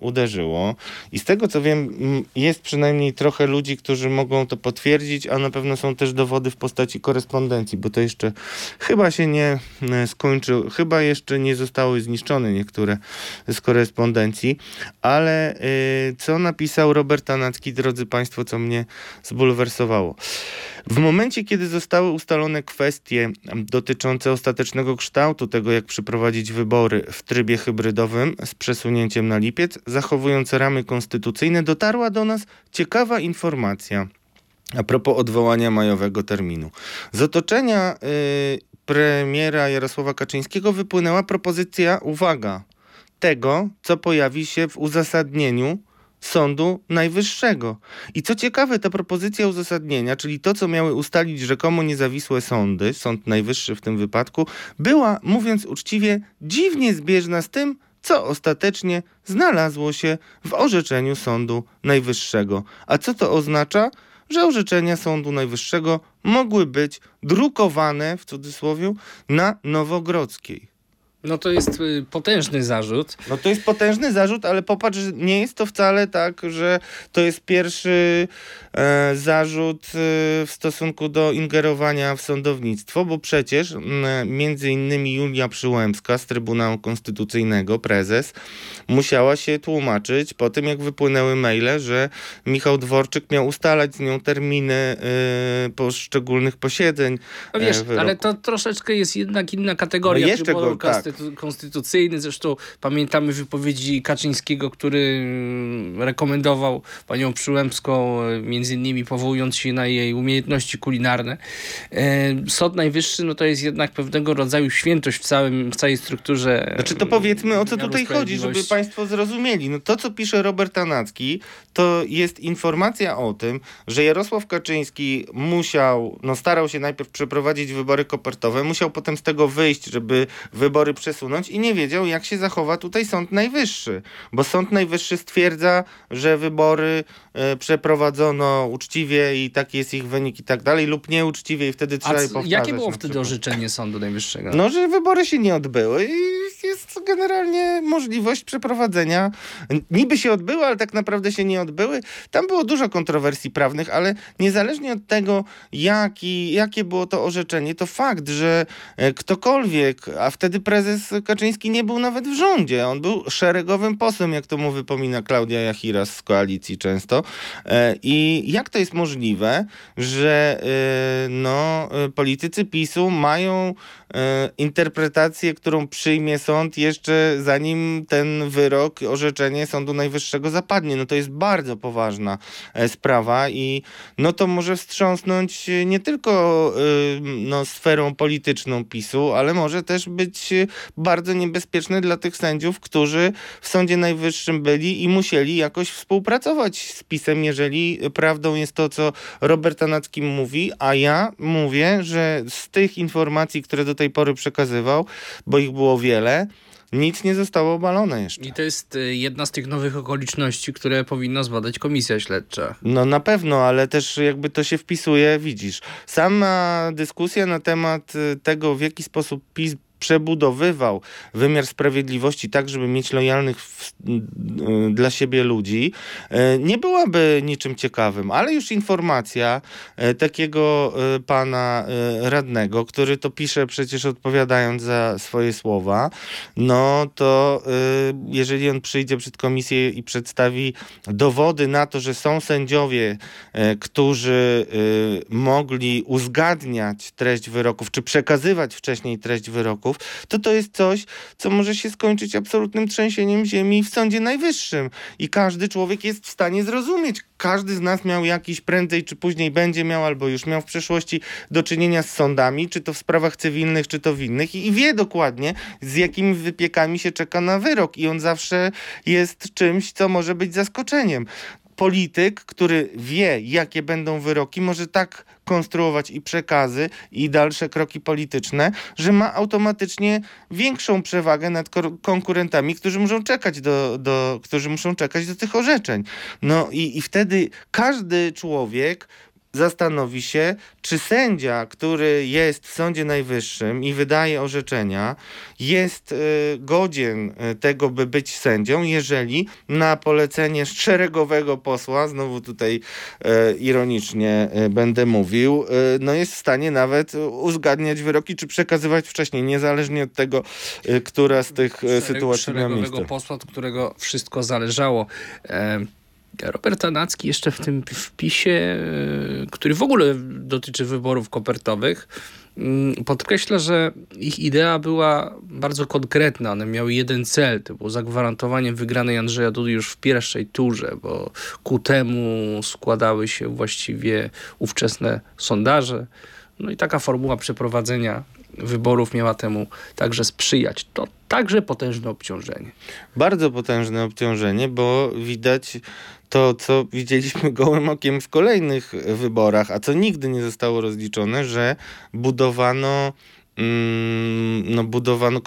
uderzyło i z tego, co wiem, jest przynajmniej trochę ludzi, którzy mogą to potwierdzić, a na pewno są też dowody w postaci korespondencji, bo to jeszcze chyba się nie e, skończył, chyba jeszcze nie zostały zniszczone niektóre z korespondencji, ale yy, co napisał Robert Anacki, drodzy Państwo, co mnie zbulwersowało. W momencie, kiedy zostały ustalone kwestie dotyczące ostatecznego kształtu tego, jak przeprowadzić wybory w trybie hybrydowym z przesunięciem na lipiec, zachowując ramy konstytucyjne, dotarła do nas ciekawa informacja. A propos odwołania majowego terminu. Z otoczenia y, premiera Jarosława Kaczyńskiego wypłynęła propozycja, uwaga, tego, co pojawi się w uzasadnieniu Sądu Najwyższego. I co ciekawe, ta propozycja uzasadnienia, czyli to, co miały ustalić rzekomo niezawisłe sądy, Sąd Najwyższy w tym wypadku, była, mówiąc uczciwie, dziwnie zbieżna z tym, co ostatecznie znalazło się w orzeczeniu Sądu Najwyższego. A co to oznacza? Że orzeczenia Sądu Najwyższego mogły być drukowane, w cudzysłowie, na Nowogrodzkiej. No to jest y, potężny zarzut. No to jest potężny zarzut, ale popatrz, nie jest to wcale tak, że to jest pierwszy e, zarzut e, w stosunku do ingerowania w sądownictwo, bo przecież m, między innymi Julia Przyłębska z Trybunału Konstytucyjnego, prezes, musiała się tłumaczyć po tym, jak wypłynęły maile, że Michał Dworczyk miał ustalać z nią terminy e, poszczególnych posiedzeń. No wiesz, e, ale to troszeczkę jest jednak inna kategoria. No jeszcze go, tak konstytucyjny. Zresztą pamiętamy wypowiedzi Kaczyńskiego, który mm, rekomendował panią Przyłębską, e, między innymi powołując się na jej umiejętności kulinarne. E, Sąd Najwyższy no to jest jednak pewnego rodzaju świętość w, całym, w całej strukturze. Znaczy to powiedzmy o co tutaj chodzi, żeby państwo zrozumieli. No to co pisze Robert Anacki, to jest informacja o tym, że Jarosław Kaczyński musiał, no starał się najpierw przeprowadzić wybory kopertowe, musiał potem z tego wyjść, żeby wybory przesunąć i nie wiedział, jak się zachowa tutaj Sąd Najwyższy. Bo Sąd Najwyższy stwierdza, że wybory e, przeprowadzono uczciwie i taki jest ich wynik i tak dalej, lub nieuczciwie i wtedy trzeba je powtarzać. jakie było wtedy orzeczenie Sądu Najwyższego? No, że wybory się nie odbyły i jest generalnie możliwość przeprowadzenia. Niby się odbyły, ale tak naprawdę się nie odbyły. Tam było dużo kontrowersji prawnych, ale niezależnie od tego, jaki, jakie było to orzeczenie, to fakt, że e, ktokolwiek, a wtedy prezes Kaczyński nie był nawet w rządzie, on był szeregowym posłem, jak to mu wypomina Klaudia Jachiras z koalicji często. E, I jak to jest możliwe, że e, no, e, politycy PiSu mają interpretację, którą przyjmie sąd jeszcze zanim ten wyrok, orzeczenie Sądu Najwyższego zapadnie. No to jest bardzo poważna sprawa i no to może wstrząsnąć nie tylko no, sferą polityczną PiSu, ale może też być bardzo niebezpieczne dla tych sędziów, którzy w Sądzie Najwyższym byli i musieli jakoś współpracować z PiSem, jeżeli prawdą jest to, co Robert Tanacki mówi, a ja mówię, że z tych informacji, które do tej pory przekazywał, bo ich było wiele, nic nie zostało obalone jeszcze. I to jest y, jedna z tych nowych okoliczności, które powinna zbadać komisja śledcza. No na pewno, ale też jakby to się wpisuje, widzisz. Sama dyskusja na temat y, tego, w jaki sposób PiS przebudowywał wymiar sprawiedliwości tak, żeby mieć lojalnych w, dla siebie ludzi, y, nie byłaby niczym ciekawym, ale już informacja y, takiego y, pana radnego, który to pisze przecież odpowiadając za swoje słowa, no to jeżeli on przyjdzie przed komisję i przedstawi dowody na to, że są sędziowie, e, którzy mogli uzgadniać treść wyroków, czy przekazywać wcześniej treść wyroków, to to jest coś, co może się skończyć absolutnym trzęsieniem ziemi w Sądzie Najwyższym. I każdy człowiek jest w stanie zrozumieć. Każdy z nas miał jakiś prędzej czy później będzie miał, albo już miał w przeszłości do czynienia z sądami, czy to w sprawach cywilnych, czy to w innych, i, i wie dokładnie, z jakimi wypiekami się czeka na wyrok. I on zawsze jest czymś, co może być zaskoczeniem polityk, który wie, jakie będą wyroki, może tak konstruować i przekazy, i dalsze kroki polityczne, że ma automatycznie większą przewagę nad konkurentami, którzy muszą czekać do, do, którzy muszą czekać do tych orzeczeń. No i, i wtedy każdy człowiek zastanowi się, czy sędzia, który jest w Sądzie Najwyższym i wydaje orzeczenia, jest y, godzien y, tego, by być sędzią, jeżeli na polecenie szeregowego posła, znowu tutaj y, ironicznie będę mówił, no jest w stanie nawet uzgadniać wyroki, czy przekazywać wcześniej, niezależnie od tego, która z tych Szereg- sytuacji miała szeregowego miejsce. posła, od którego wszystko zależało. E, Robert Tanacki jeszcze w tym wpisie, e, który w ogóle dotyczy wyborów kopertowych, mm, podkreśla, że ich idea była bardzo konkretna. One miały jeden cel, to było zagwarantowanie wygranej Andrzeja Dudy już w pierwszej turze, bo ku temu składały się właściwie ówczesne sondaże. No i taka formuła przeprowadzenia wyborów miała temu także sprzyjać. To także potężne obciążenie. bardzo potężne obciążenie, bo widać to, co widzieliśmy gołym okiem w kolejnych wyborach, a co nigdy nie zostało rozliczone, że budowano, mm, no budowano,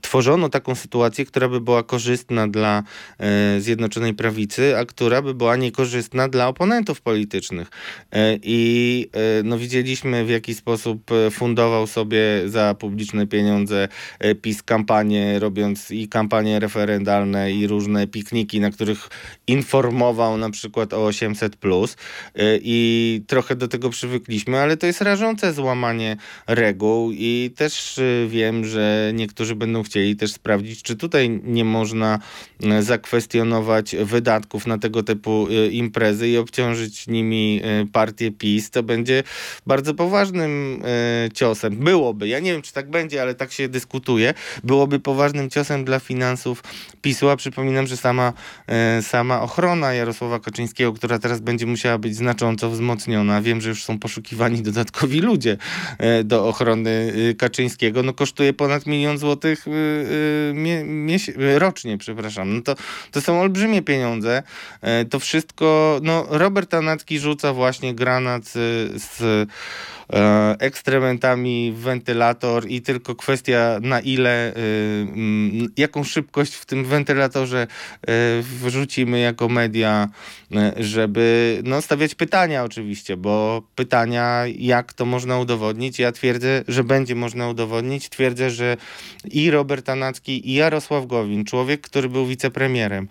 tworzono taką sytuację, która by była korzystna dla e, Zjednoczonej Prawicy, a która by była niekorzystna dla oponentów politycznych. E, I e, no, widzieliśmy, w jaki sposób e, fundował sobie za publiczne pieniądze e, PiS kampanię, robiąc i kampanie referendalne, i różne pikniki, na których informował na przykład o 800. I trochę do tego przywykliśmy, ale to jest rażące złamanie reguł. I też e, wiem, że niektórzy będą chcieli też sprawdzić, czy tutaj nie można e, zakwestionować wydatków na tego typu e, imprezy i obciążyć nimi e, partię PiS. To będzie bardzo poważnym ciosem. Byłoby, ja nie wiem, czy tak będzie, ale tak się dyskutuje. Byłoby poważnym ciosem dla finansów PiSu, a przypominam, że sama, sama ochrona Jarosława Kaczyńskiego, która teraz będzie musiała być znacząco wzmocniona. Wiem, że już są poszukiwani dodatkowi ludzie do ochrony Kaczyńskiego. No kosztuje ponad milion złotych mie, miesie- e, rocznie, przepraszam. No to, to są olbrzymie pieniądze. E, To wszystko, no Robert Tanacki rzuca właśnie granat z, ekstrementami w wentylator i tylko kwestia na ile, jaką szybkość w tym wentylatorze wrzucimy jako media, żeby no, stawiać pytania oczywiście, bo pytania jak to można udowodnić, ja twierdzę, że będzie można udowodnić, twierdzę, że i Robert Anacki i Jarosław Gowin, człowiek, który był wicepremierem,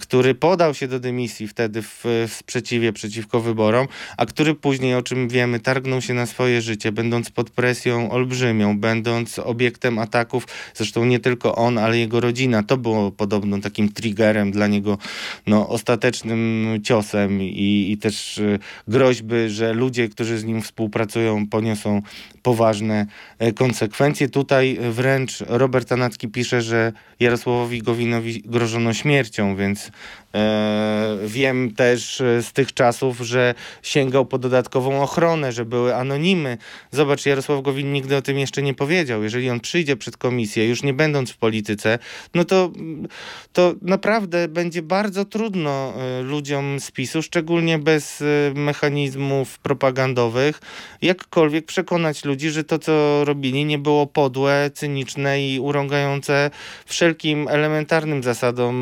który podał się do dymisji wtedy w, w sprzeciwie przeciwko wyborom, a który później, o czym wiemy, targnął się na swoje życie, będąc pod presją olbrzymią, będąc obiektem ataków, zresztą nie tylko on, ale jego rodzina. To było podobno takim triggerem dla niego, no, ostatecznym ciosem i, i też y, groźby, że ludzie, którzy z nim współpracują, poniosą poważne e, konsekwencje. Tutaj wręcz Robert Tanacki pisze, że Jarosławowi Gowinowi grożono śmiercią, więc e, wiem też e, z tych czasów, że sięgał po dodatkową ochronę, że były anonimy. Zobacz, Jarosław Gowin nigdy o tym jeszcze nie powiedział. Jeżeli on przyjdzie przed komisję, już nie będąc w polityce, no to, to naprawdę będzie bardzo trudno e, ludziom z PiSu, szczególnie bez e, mechanizmów propagandowych, jakkolwiek przekonać ludzi, że to, co robili, nie było podłe, cyniczne i urągające wszelkim elementarnym zasadom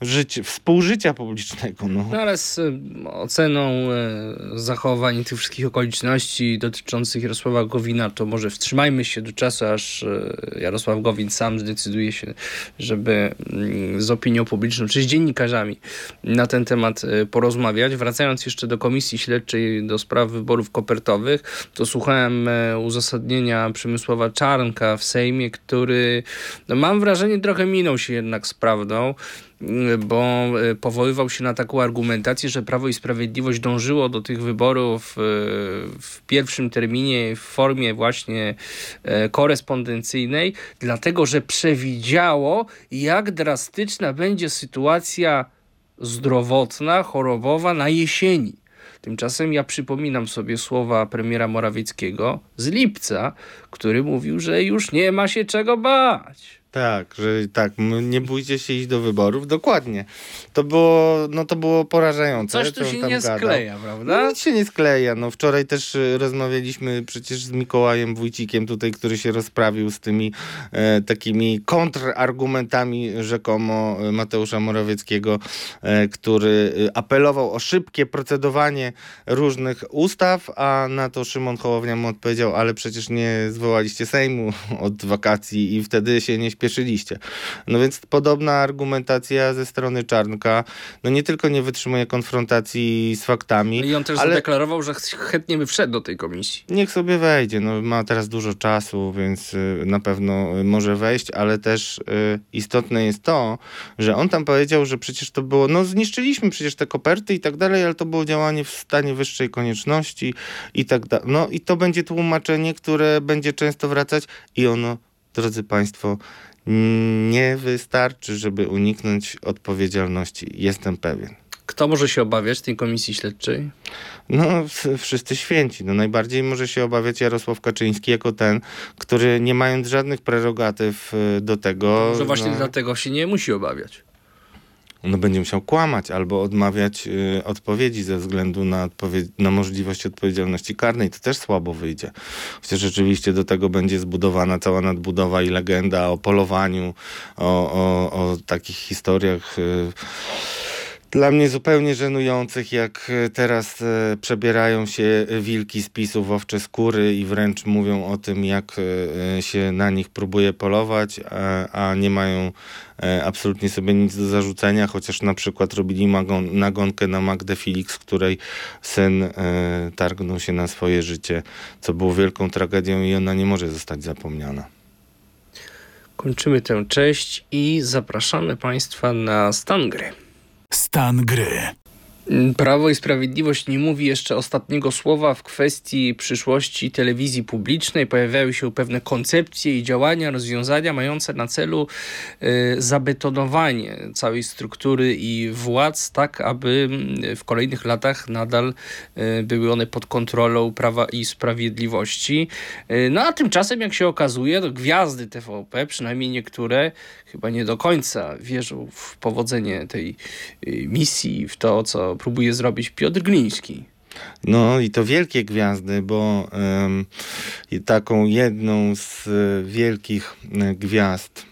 życia, współżycia publicznego. No. no ale z oceną e, zachowań tych wszystkich okoliczności dotyczących Jarosława Gowina, to może wstrzymajmy się do czasu, aż e, Jarosław Gowin sam zdecyduje się, żeby mm, z opinią publiczną, czy z dziennikarzami na ten temat e, porozmawiać. Wracając jeszcze do Komisji Śledczej do spraw wyborów kopertowych, to słuchałem uzasadnienia Przemysława Czarnka w Sejmie, który no, mam wrażenie trochę minął się jednak z prawdą bo e, powoływał się na taką argumentację, że Prawo i Sprawiedliwość dążyło do tych wyborów e, w pierwszym terminie w formie właśnie e, korespondencyjnej, dlatego że przewidziało, jak drastyczna będzie sytuacja zdrowotna, chorobowa na jesieni. Tymczasem ja przypominam sobie słowa premiera Morawieckiego z lipca, który mówił, że już nie ma się czego bać. Tak, że tak, nie bójcie się iść do wyborów. Dokładnie. To było, no to było porażające. Coś tu się nie gadał. skleja, prawda? No, nic się nie skleja. No, wczoraj też y, rozmawialiśmy przecież z Mikołajem Wójcikiem tutaj, który się rozprawił z tymi e, takimi kontrargumentami rzekomo e, Mateusza Morawieckiego, e, który y, apelował o szybkie procedowanie różnych ustaw, a na to Szymon Hołownia mu odpowiedział, ale przecież nie zwołaliście Sejmu od wakacji i wtedy się nie spieszyliście. No więc podobna argumentacja ze strony Czarnka, no nie tylko nie wytrzymuje konfrontacji z faktami. No I on też ale... zadeklarował, że chętnie by wszedł do tej komisji. Niech sobie wejdzie, no ma teraz dużo czasu, więc y, na pewno y, może wejść, ale też y, istotne jest to, że on tam powiedział, że przecież to było, no zniszczyliśmy przecież te koperty i tak dalej, ale to było działanie w stanie wyższej konieczności i tak dalej. No i to będzie tłumaczenie, które będzie często wracać i ono, drodzy Państwo, nie wystarczy, żeby uniknąć odpowiedzialności. Jestem pewien. Kto może się obawiać tej komisji śledczej? No, wszyscy święci. No, najbardziej może się obawiać Jarosław Kaczyński jako ten, który nie mając żadnych prerogatyw y, do tego... Może właśnie no, dlatego się nie musi obawiać no będzie musiał kłamać albo odmawiać y, odpowiedzi ze względu na, na możliwość odpowiedzialności karnej. To też słabo wyjdzie. Chociaż rzeczywiście do tego będzie zbudowana cała nadbudowa i legenda o polowaniu, o, o, o takich historiach. Y, dla mnie zupełnie żenujących, jak e, teraz e, przebierają się wilki z pisów w owcze skóry i wręcz mówią o tym, jak e, się na nich próbuje polować, a, nie mają absolutnie sobie nic do zarzucenia, chociaż na przykład robili nagonkę na Magdę Felix, której syn targnął się na swoje życie, co było wielką tragedią i ona nie może zostać zapomniana. Kończymy tę część i zapraszamy Państwa na stan gry. Stan gry. Prawo i Sprawiedliwość nie mówi jeszcze ostatniego słowa w kwestii przyszłości telewizji publicznej. Pojawiają się pewne koncepcje i działania, rozwiązania mające na celu y, zabetonowanie całej struktury i władz, tak aby mm, w kolejnych latach nadal y, były one pod kontrolą Prawa i Sprawiedliwości. Y, no a tymczasem, jak się okazuje, to gwiazdy TVP, przynajmniej niektóre, chyba nie do końca wierzą w powodzenie tej misji, w to, co próbuje zrobić Piotr Gliński. No i to wielkie gwiazdy, bo i taką jedną z wielkich e, gwiazd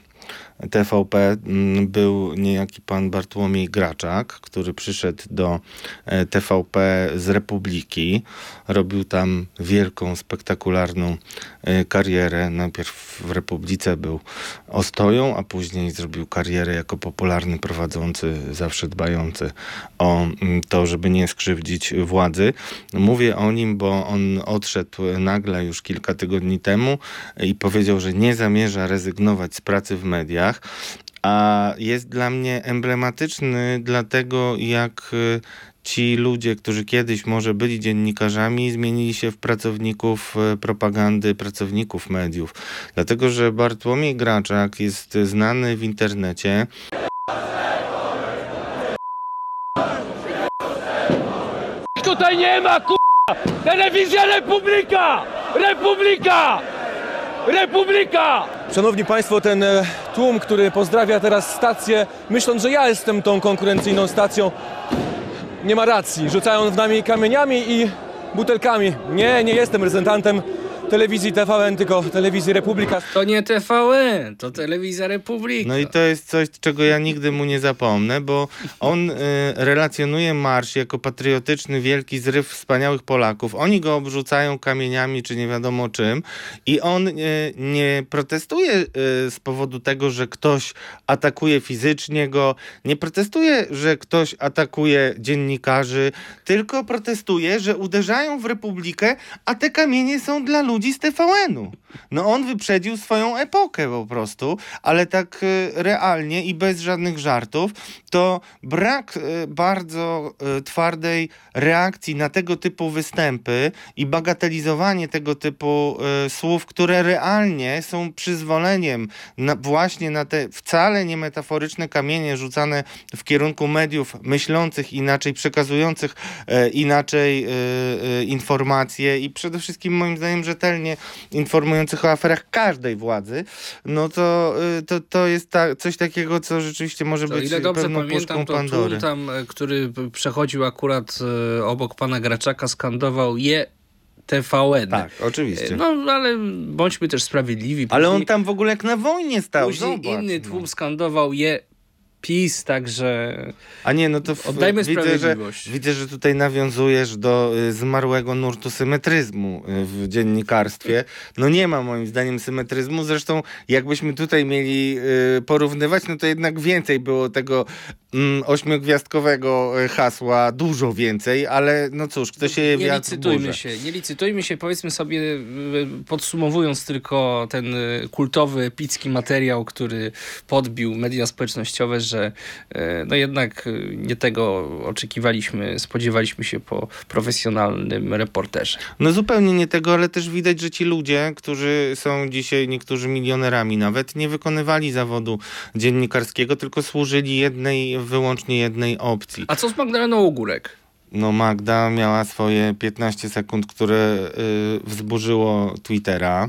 TVP mm, był niejaki pan Bartłomiej Graczak, który przyszedł do e, TVP z Republiki. Robił tam wielką, spektakularną e, karierę. Najpierw w Republice był ostoją, a później zrobił karierę jako popularny prowadzący, zawsze dbający o mm, to, żeby nie skrzywdzić władzy. Mówię o nim, bo on odszedł nagle już kilka tygodni temu i powiedział, że nie zamierza rezygnować z pracy w mediach a jest dla mnie emblematyczny dlatego, jak y, ci ludzie, którzy kiedyś może byli dziennikarzami, zmienili się w pracowników y, propagandy, pracowników mediów. Dlatego, że Bartłomiej Graczak jest znany w internecie. Tutaj nie ma k***a! Telewizja Republika! Republika! Republika! Szanowni Państwo, ten e, tłum, który pozdrawia teraz stację, myśląc, że ja jestem tą konkurencyjną stacją, nie ma racji. Rzucają w nami kamieniami i butelkami. Nie, nie jestem reprezentantem telewizji TVN, tylko telewizji Republika. To nie TVN, to Telewizja Republika. No i to jest coś, czego ja nigdy mu nie zapomnę, bo on y, relacjonuje marsz jako patriotyczny, wielki zryw wspaniałych Polaków. Oni go obrzucają kamieniami, czy nie wiadomo czym i on y, nie protestuje y, z powodu tego, że ktoś atakuje fizycznie go, nie protestuje, że ktoś atakuje dziennikarzy, tylko protestuje, że uderzają w Republikę, a te kamienie są dla ludzi z TVN-u. No on wyprzedził swoją epokę po prostu, ale tak y, realnie i bez żadnych żartów, to brak y, bardzo y, twardej reakcji na tego typu występy i bagatelizowanie tego typu słów, które realnie są przyzwoleniem na, właśnie na te wcale nie metaforyczne kamienie rzucane w kierunku mediów myślących inaczej, przekazujących e, inaczej informacje i przede wszystkim moim zdaniem rzetelnie informujących o aferach każdej władzy, no to, e, to, to jest ta, coś takiego, co rzeczywiście może To być ile dobrze pewną pamiętam, puszką to Pandory. tam, e, który przechodził akurat e, obok pana Graczaka, skandował je TVN. Tak, oczywiście. E, No, ale bądźmy też sprawiedliwi. Ale on Później- tam w ogóle jak na wojnie stał, Później zobacz, inny no. tłum skandował je PiS, także A nie, no to w, Oddajmy widzę, że, widzę, że tutaj nawiązujesz do y, zmarłego nurtu symetryzmu y, w dziennikarstwie. No nie ma moim zdaniem symetryzmu. Zresztą jakbyśmy tutaj mieli y, porównywać, no to jednak więcej było tego mm, ośmiogwiazdkowego y, hasła, dużo więcej, ale no cóż, kto się nie wiatr licytujmy się, nie licytujmy się, powiedzmy sobie, y, podsumowując tylko ten y, kultowy, epicki materiał, który podbił media społecznościowe, że y, no jednak y, nie tego oczekiwaliśmy, spodziewaliśmy się po profesjonalnym reporterze. No zupełnie nie tego, ale też widać, że ci ludzie, którzy są dzisiaj niektórzy milionerami nawet, nie wykonywali zawodu dziennikarskiego, tylko służyli jednej, wyłącznie jednej opcji. A co z Magdaleną Ogórek? No Magda miała swoje 15 sekund, które y, wzburzyło Twittera.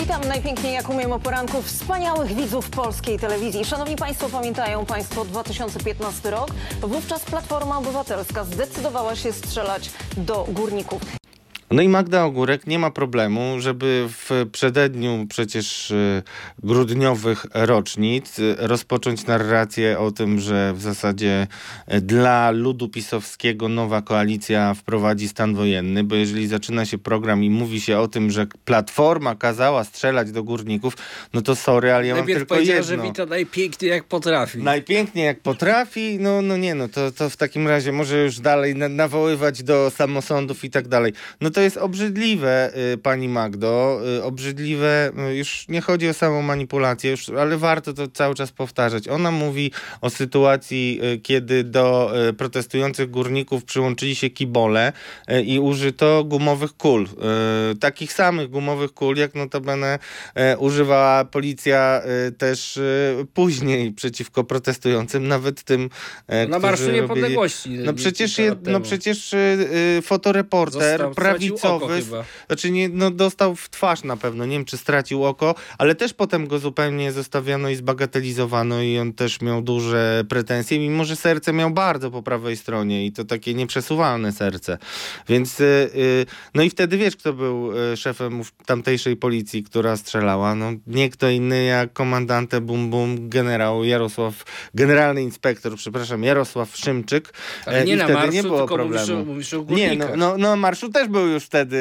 Witam najpiękniej jak umiem o poranku wspaniałych widzów polskiej telewizji. Szanowni Państwo, pamiętają Państwo 2015 rok? Wówczas Platforma Obywatelska zdecydowała się strzelać do górników. No i Magda Ogórek nie ma problemu, żeby w przededniu przecież y, grudniowych rocznic y, rozpocząć narrację o tym, że w zasadzie y, dla ludu pisowskiego nowa koalicja wprowadzi stan wojenny, bo jeżeli zaczyna się program i mówi się o tym, że Platforma kazała strzelać do górników, no to sorry, ale ja mam Najpierw tylko powiedziała, jedno. że wita najpiękniej jak potrafi. Najpiękniej jak potrafi, no, no nie no, to, to w takim razie może już dalej na, nawoływać do samosądów i tak dalej. No to jest obrzydliwe, y, pani Magdo, y, obrzydliwe, y, już nie chodzi o samą manipulację, już, ale warto to cały czas powtarzać. Ona mówi o sytuacji, kiedy do protestujących górników przyłączyli się kibole i użyto gumowych kul. Takich samych gumowych kul, jak notabene używała policja też później przeciwko protestującym, nawet tym, Na Marszu Niepodległości. No przecież, je, no przecież fotoreporter Został prawdziwej oko. Znaczy, nie, no, dostał w twarz na pewno. Nie wiem, czy stracił oko, ale też potem go zupełnie zostawiono i zbagatelizowano, i on też miał duże pretensje, mimo że serce miał bardzo po prawej stronie i to takie nieprzesuwalne serce. Więc, y, y, no i wtedy wiesz, kto był y, szefem tamtejszej policji, która strzelała. No, nie kto inny jak komandante Bum Bum, generał Jarosław, generalny inspektor, przepraszam, Jarosław Szymczyk. Ale nie I na wtedy marszu, nie było tylko problemu. mówisz o, mówisz o Nie, no, no, no na marszu też był już wtedy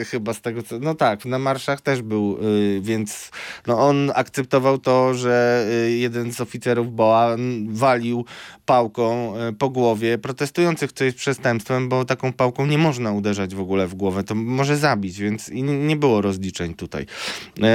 y, chyba z tego co... No tak, na marszach też był, y, więc no on akceptował to, że y, jeden z oficerów BOA walił pałką po głowie protestujących, co jest przestępstwem, bo taką pałką nie można uderzać w ogóle w głowę, to może zabić, więc nie było rozliczeń tutaj.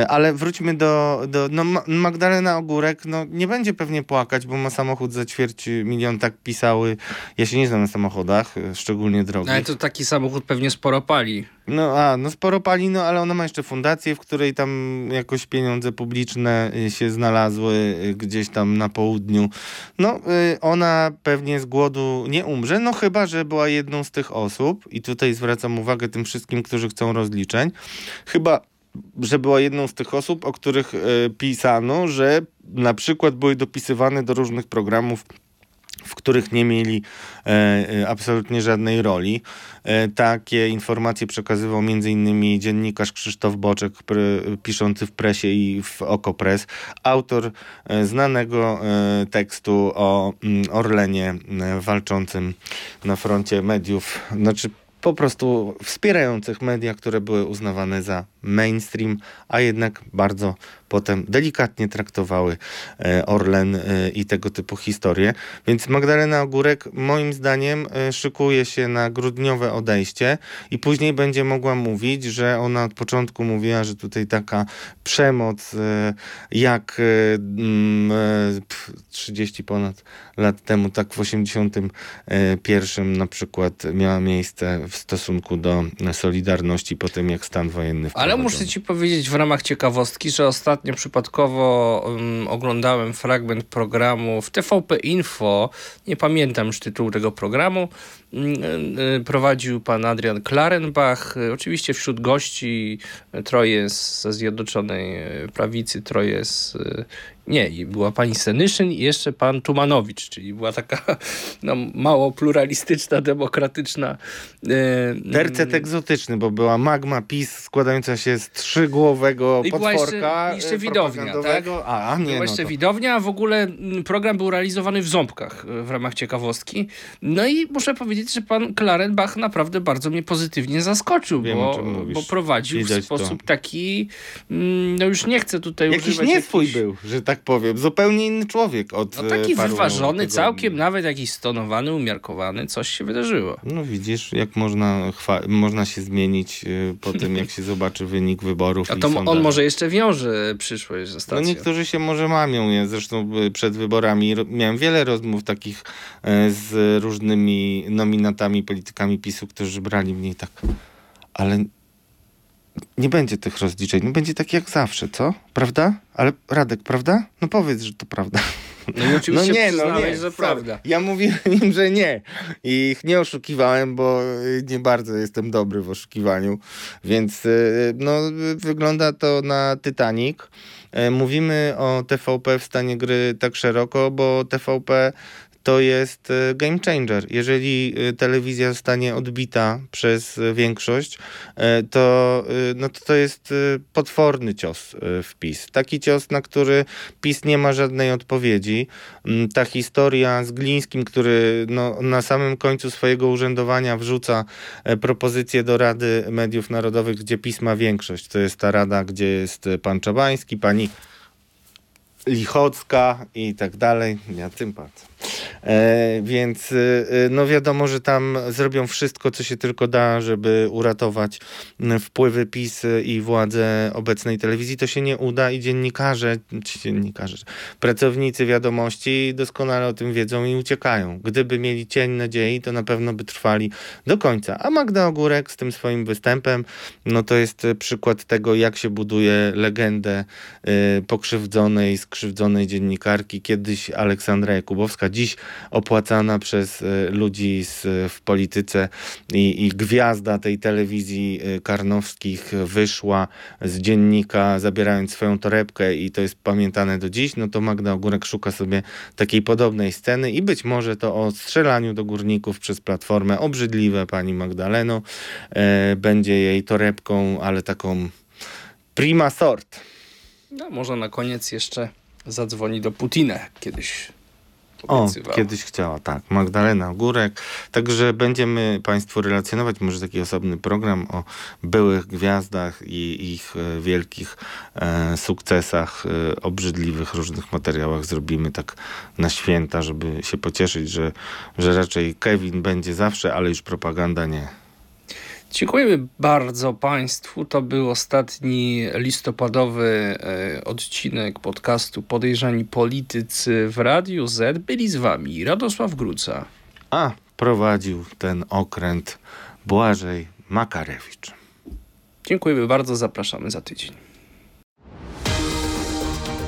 Ale wróćmy do... do no Ma- Magdalena Ogórek no, nie będzie pewnie płakać, bo ma samochód za ćwierć milion, tak pisały. Ja się nie znam na samochodach, szczególnie drogich. No, Ale to taki samochód pewnie sporo pali. No a, no sporo pali, no ale ona ma jeszcze fundację, w której tam jakoś pieniądze publiczne y, się znalazły y, gdzieś tam na południu. No y, ona pewnie z głodu nie umrze, no chyba, że była jedną z tych osób i tutaj zwracam uwagę tym wszystkim, którzy chcą rozliczeń. Chyba że była jedną z tych osób, o których pisano, że na przykład były dopisywane do różnych programów w których nie mieli e, e, absolutnie żadnej roli. E, takie informacje przekazywał m.in. dziennikarz Krzysztof Boczek, pr- piszący w presie i w Okopres, autor e, znanego e, tekstu o mm, Orlenie e, walczącym na froncie mediów, znaczy po prostu wspierających media, które były uznawane za mainstream, a jednak bardzo potem delikatnie traktowały e, Orlen e, i tego typu historie. Więc Magdalena Ogórek moim zdaniem e, szykuje się na grudniowe odejście i później będzie mogła mówić, że ona od początku mówiła, że tutaj taka przemoc jak e, mm, pf, 30 ponad lat temu, tak w 81 na przykład miała miejsce w stosunku do Solidarności po tym, jak stan wojenny Ale wprowadzono. muszę ci powiedzieć w ramach ciekawostki, że ostatnio przypadkowo um, oglądałem fragment programu w TVP Info. Nie pamiętam już tytułu tego programu. Mm, y, Prowadził pan Adrian Klarenbach. Oczywiście wśród gości y, troje z- ze Zjednoczonej Prawicy, troje z... Nie, i była pani Senyszyn i jeszcze pan Tumanowicz, czyli była taka no, mało pluralistyczna, demokratyczna. y, Tercet egzotyczny, bo była magma PiS składająca się z trzygłowego I była jeszcze- potworka jeszcze e, widownia, tak? A, nie, Była no jeszcze to... widownia, a w ogóle mm, program był realizowany w Ząbkach w ramach ciekawostki. No i muszę powiedzieć, że pan Klarenbach naprawdę bardzo mnie pozytywnie zaskoczył, Wiem, bo, bo prowadził w Widać to. sposób taki, mm, no już nie chcę tutaj Jakiś używać nieswój jakichś- był, że tak powiem. Zupełnie inny człowiek od No e, taki wyważony, całkiem nawet jakiś stonowany, umiarkowany, coś się wydarzyło. No widzisz, jak można, można się zmienić e, po tym, jak się zobaczy wynik wyborów A to on może jeszcze wiąże przyszłość ze No stacją. niektórzy się może mamią. Ja zresztą y, przed wyborami miałem wiele rozmów takich e, z różnymi nominatami, politykami PiSu, którzy brali mnie i tak. Ale nie będzie tych rozliczeń. No będzie tak jak zawsze, co? Prawda? Ale Radek, prawda? No powiedz, że to prawda. No i oczywiście przyznałeś, że sorry. prawda. Ja mówiłem im, że nie. I ich nie oszukiwałem, bo y, nie bardzo jestem dobry w oszukiwaniu. Więc y, no, y, wygląda to na Titanic. E, Mówimy o TVP w stanie gry tak szeroko, bo TVP to jest e, game changer. Jeżeli e, telewizja zostanie odbita przez e, większość, to, no to to jest potworny cios w PiS. Taki cios, na który PiS nie ma żadnej odpowiedzi. Mm, Ta historia z Glińskim, który no, na samym końcu swojego urzędowania wrzuca propozycję do Rady Mediów Narodowych, gdzie PiS ma większość. To jest ta rada, gdzie jest pan Czabański, pani Lichocka i tak dalej. Ja sympatia. E, więc e, e, no wiadomo, że tam zrobią wszystko, co się tylko da, żeby uratować m, wpływy PiS i władze obecnej telewizji. To się nie uda i dziennikarze, dziennikarze, pracownicy wiadomości doskonale o tym wiedzą i uciekają. Gdyby mieli cień nadziei, to na pewno by trwali do końca. A Magda Ogórek z tym swoim występem, no to jest przykład tego, jak się buduje legendę e, pokrzywdzonej, skrzywdzonej dziennikarki. Kiedyś Aleksandra Jakubowska, dziś opłacana przez y, ludzi z, w polityce i, i gwiazda tej telewizji y, karnowskich wyszła z dziennika zabierając swoją torebkę i to jest pamiętane do dziś, no to Magda Ogórek szuka sobie takiej podobnej sceny i być może to o strzelaniu do górników przez Platformę, obrzydliwe pani Magdaleno, e, będzie jej torebką, ale taką prima sort. No, może na koniec jeszcze zadzwoni do Putina, kiedyś O, kiedyś chciała, tak. Magdalena Ogórek. Także będziemy Państwu relacjonować może taki osobny program o byłych gwiazdach i ich e, wielkich e, sukcesach, e, obrzydliwych różnych materiałach zrobimy tak na święta, żeby się pocieszyć, że, że raczej Kevin będzie zawsze, ale już propaganda nie. Dziękujemy bardzo Państwu. To był ostatni listopadowy e, odcinek podcastu Podejrzani Politycy w Radiu Z. Byli z Wami Radosław Gruca. A prowadził ten okręt Błażej Makarewicz. Dziękujemy bardzo. Zapraszamy za tydzień.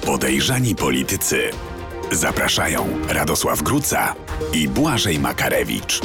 Podejrzani politycy. Zapraszają Radosław Gruca i Błażej Makarewicz.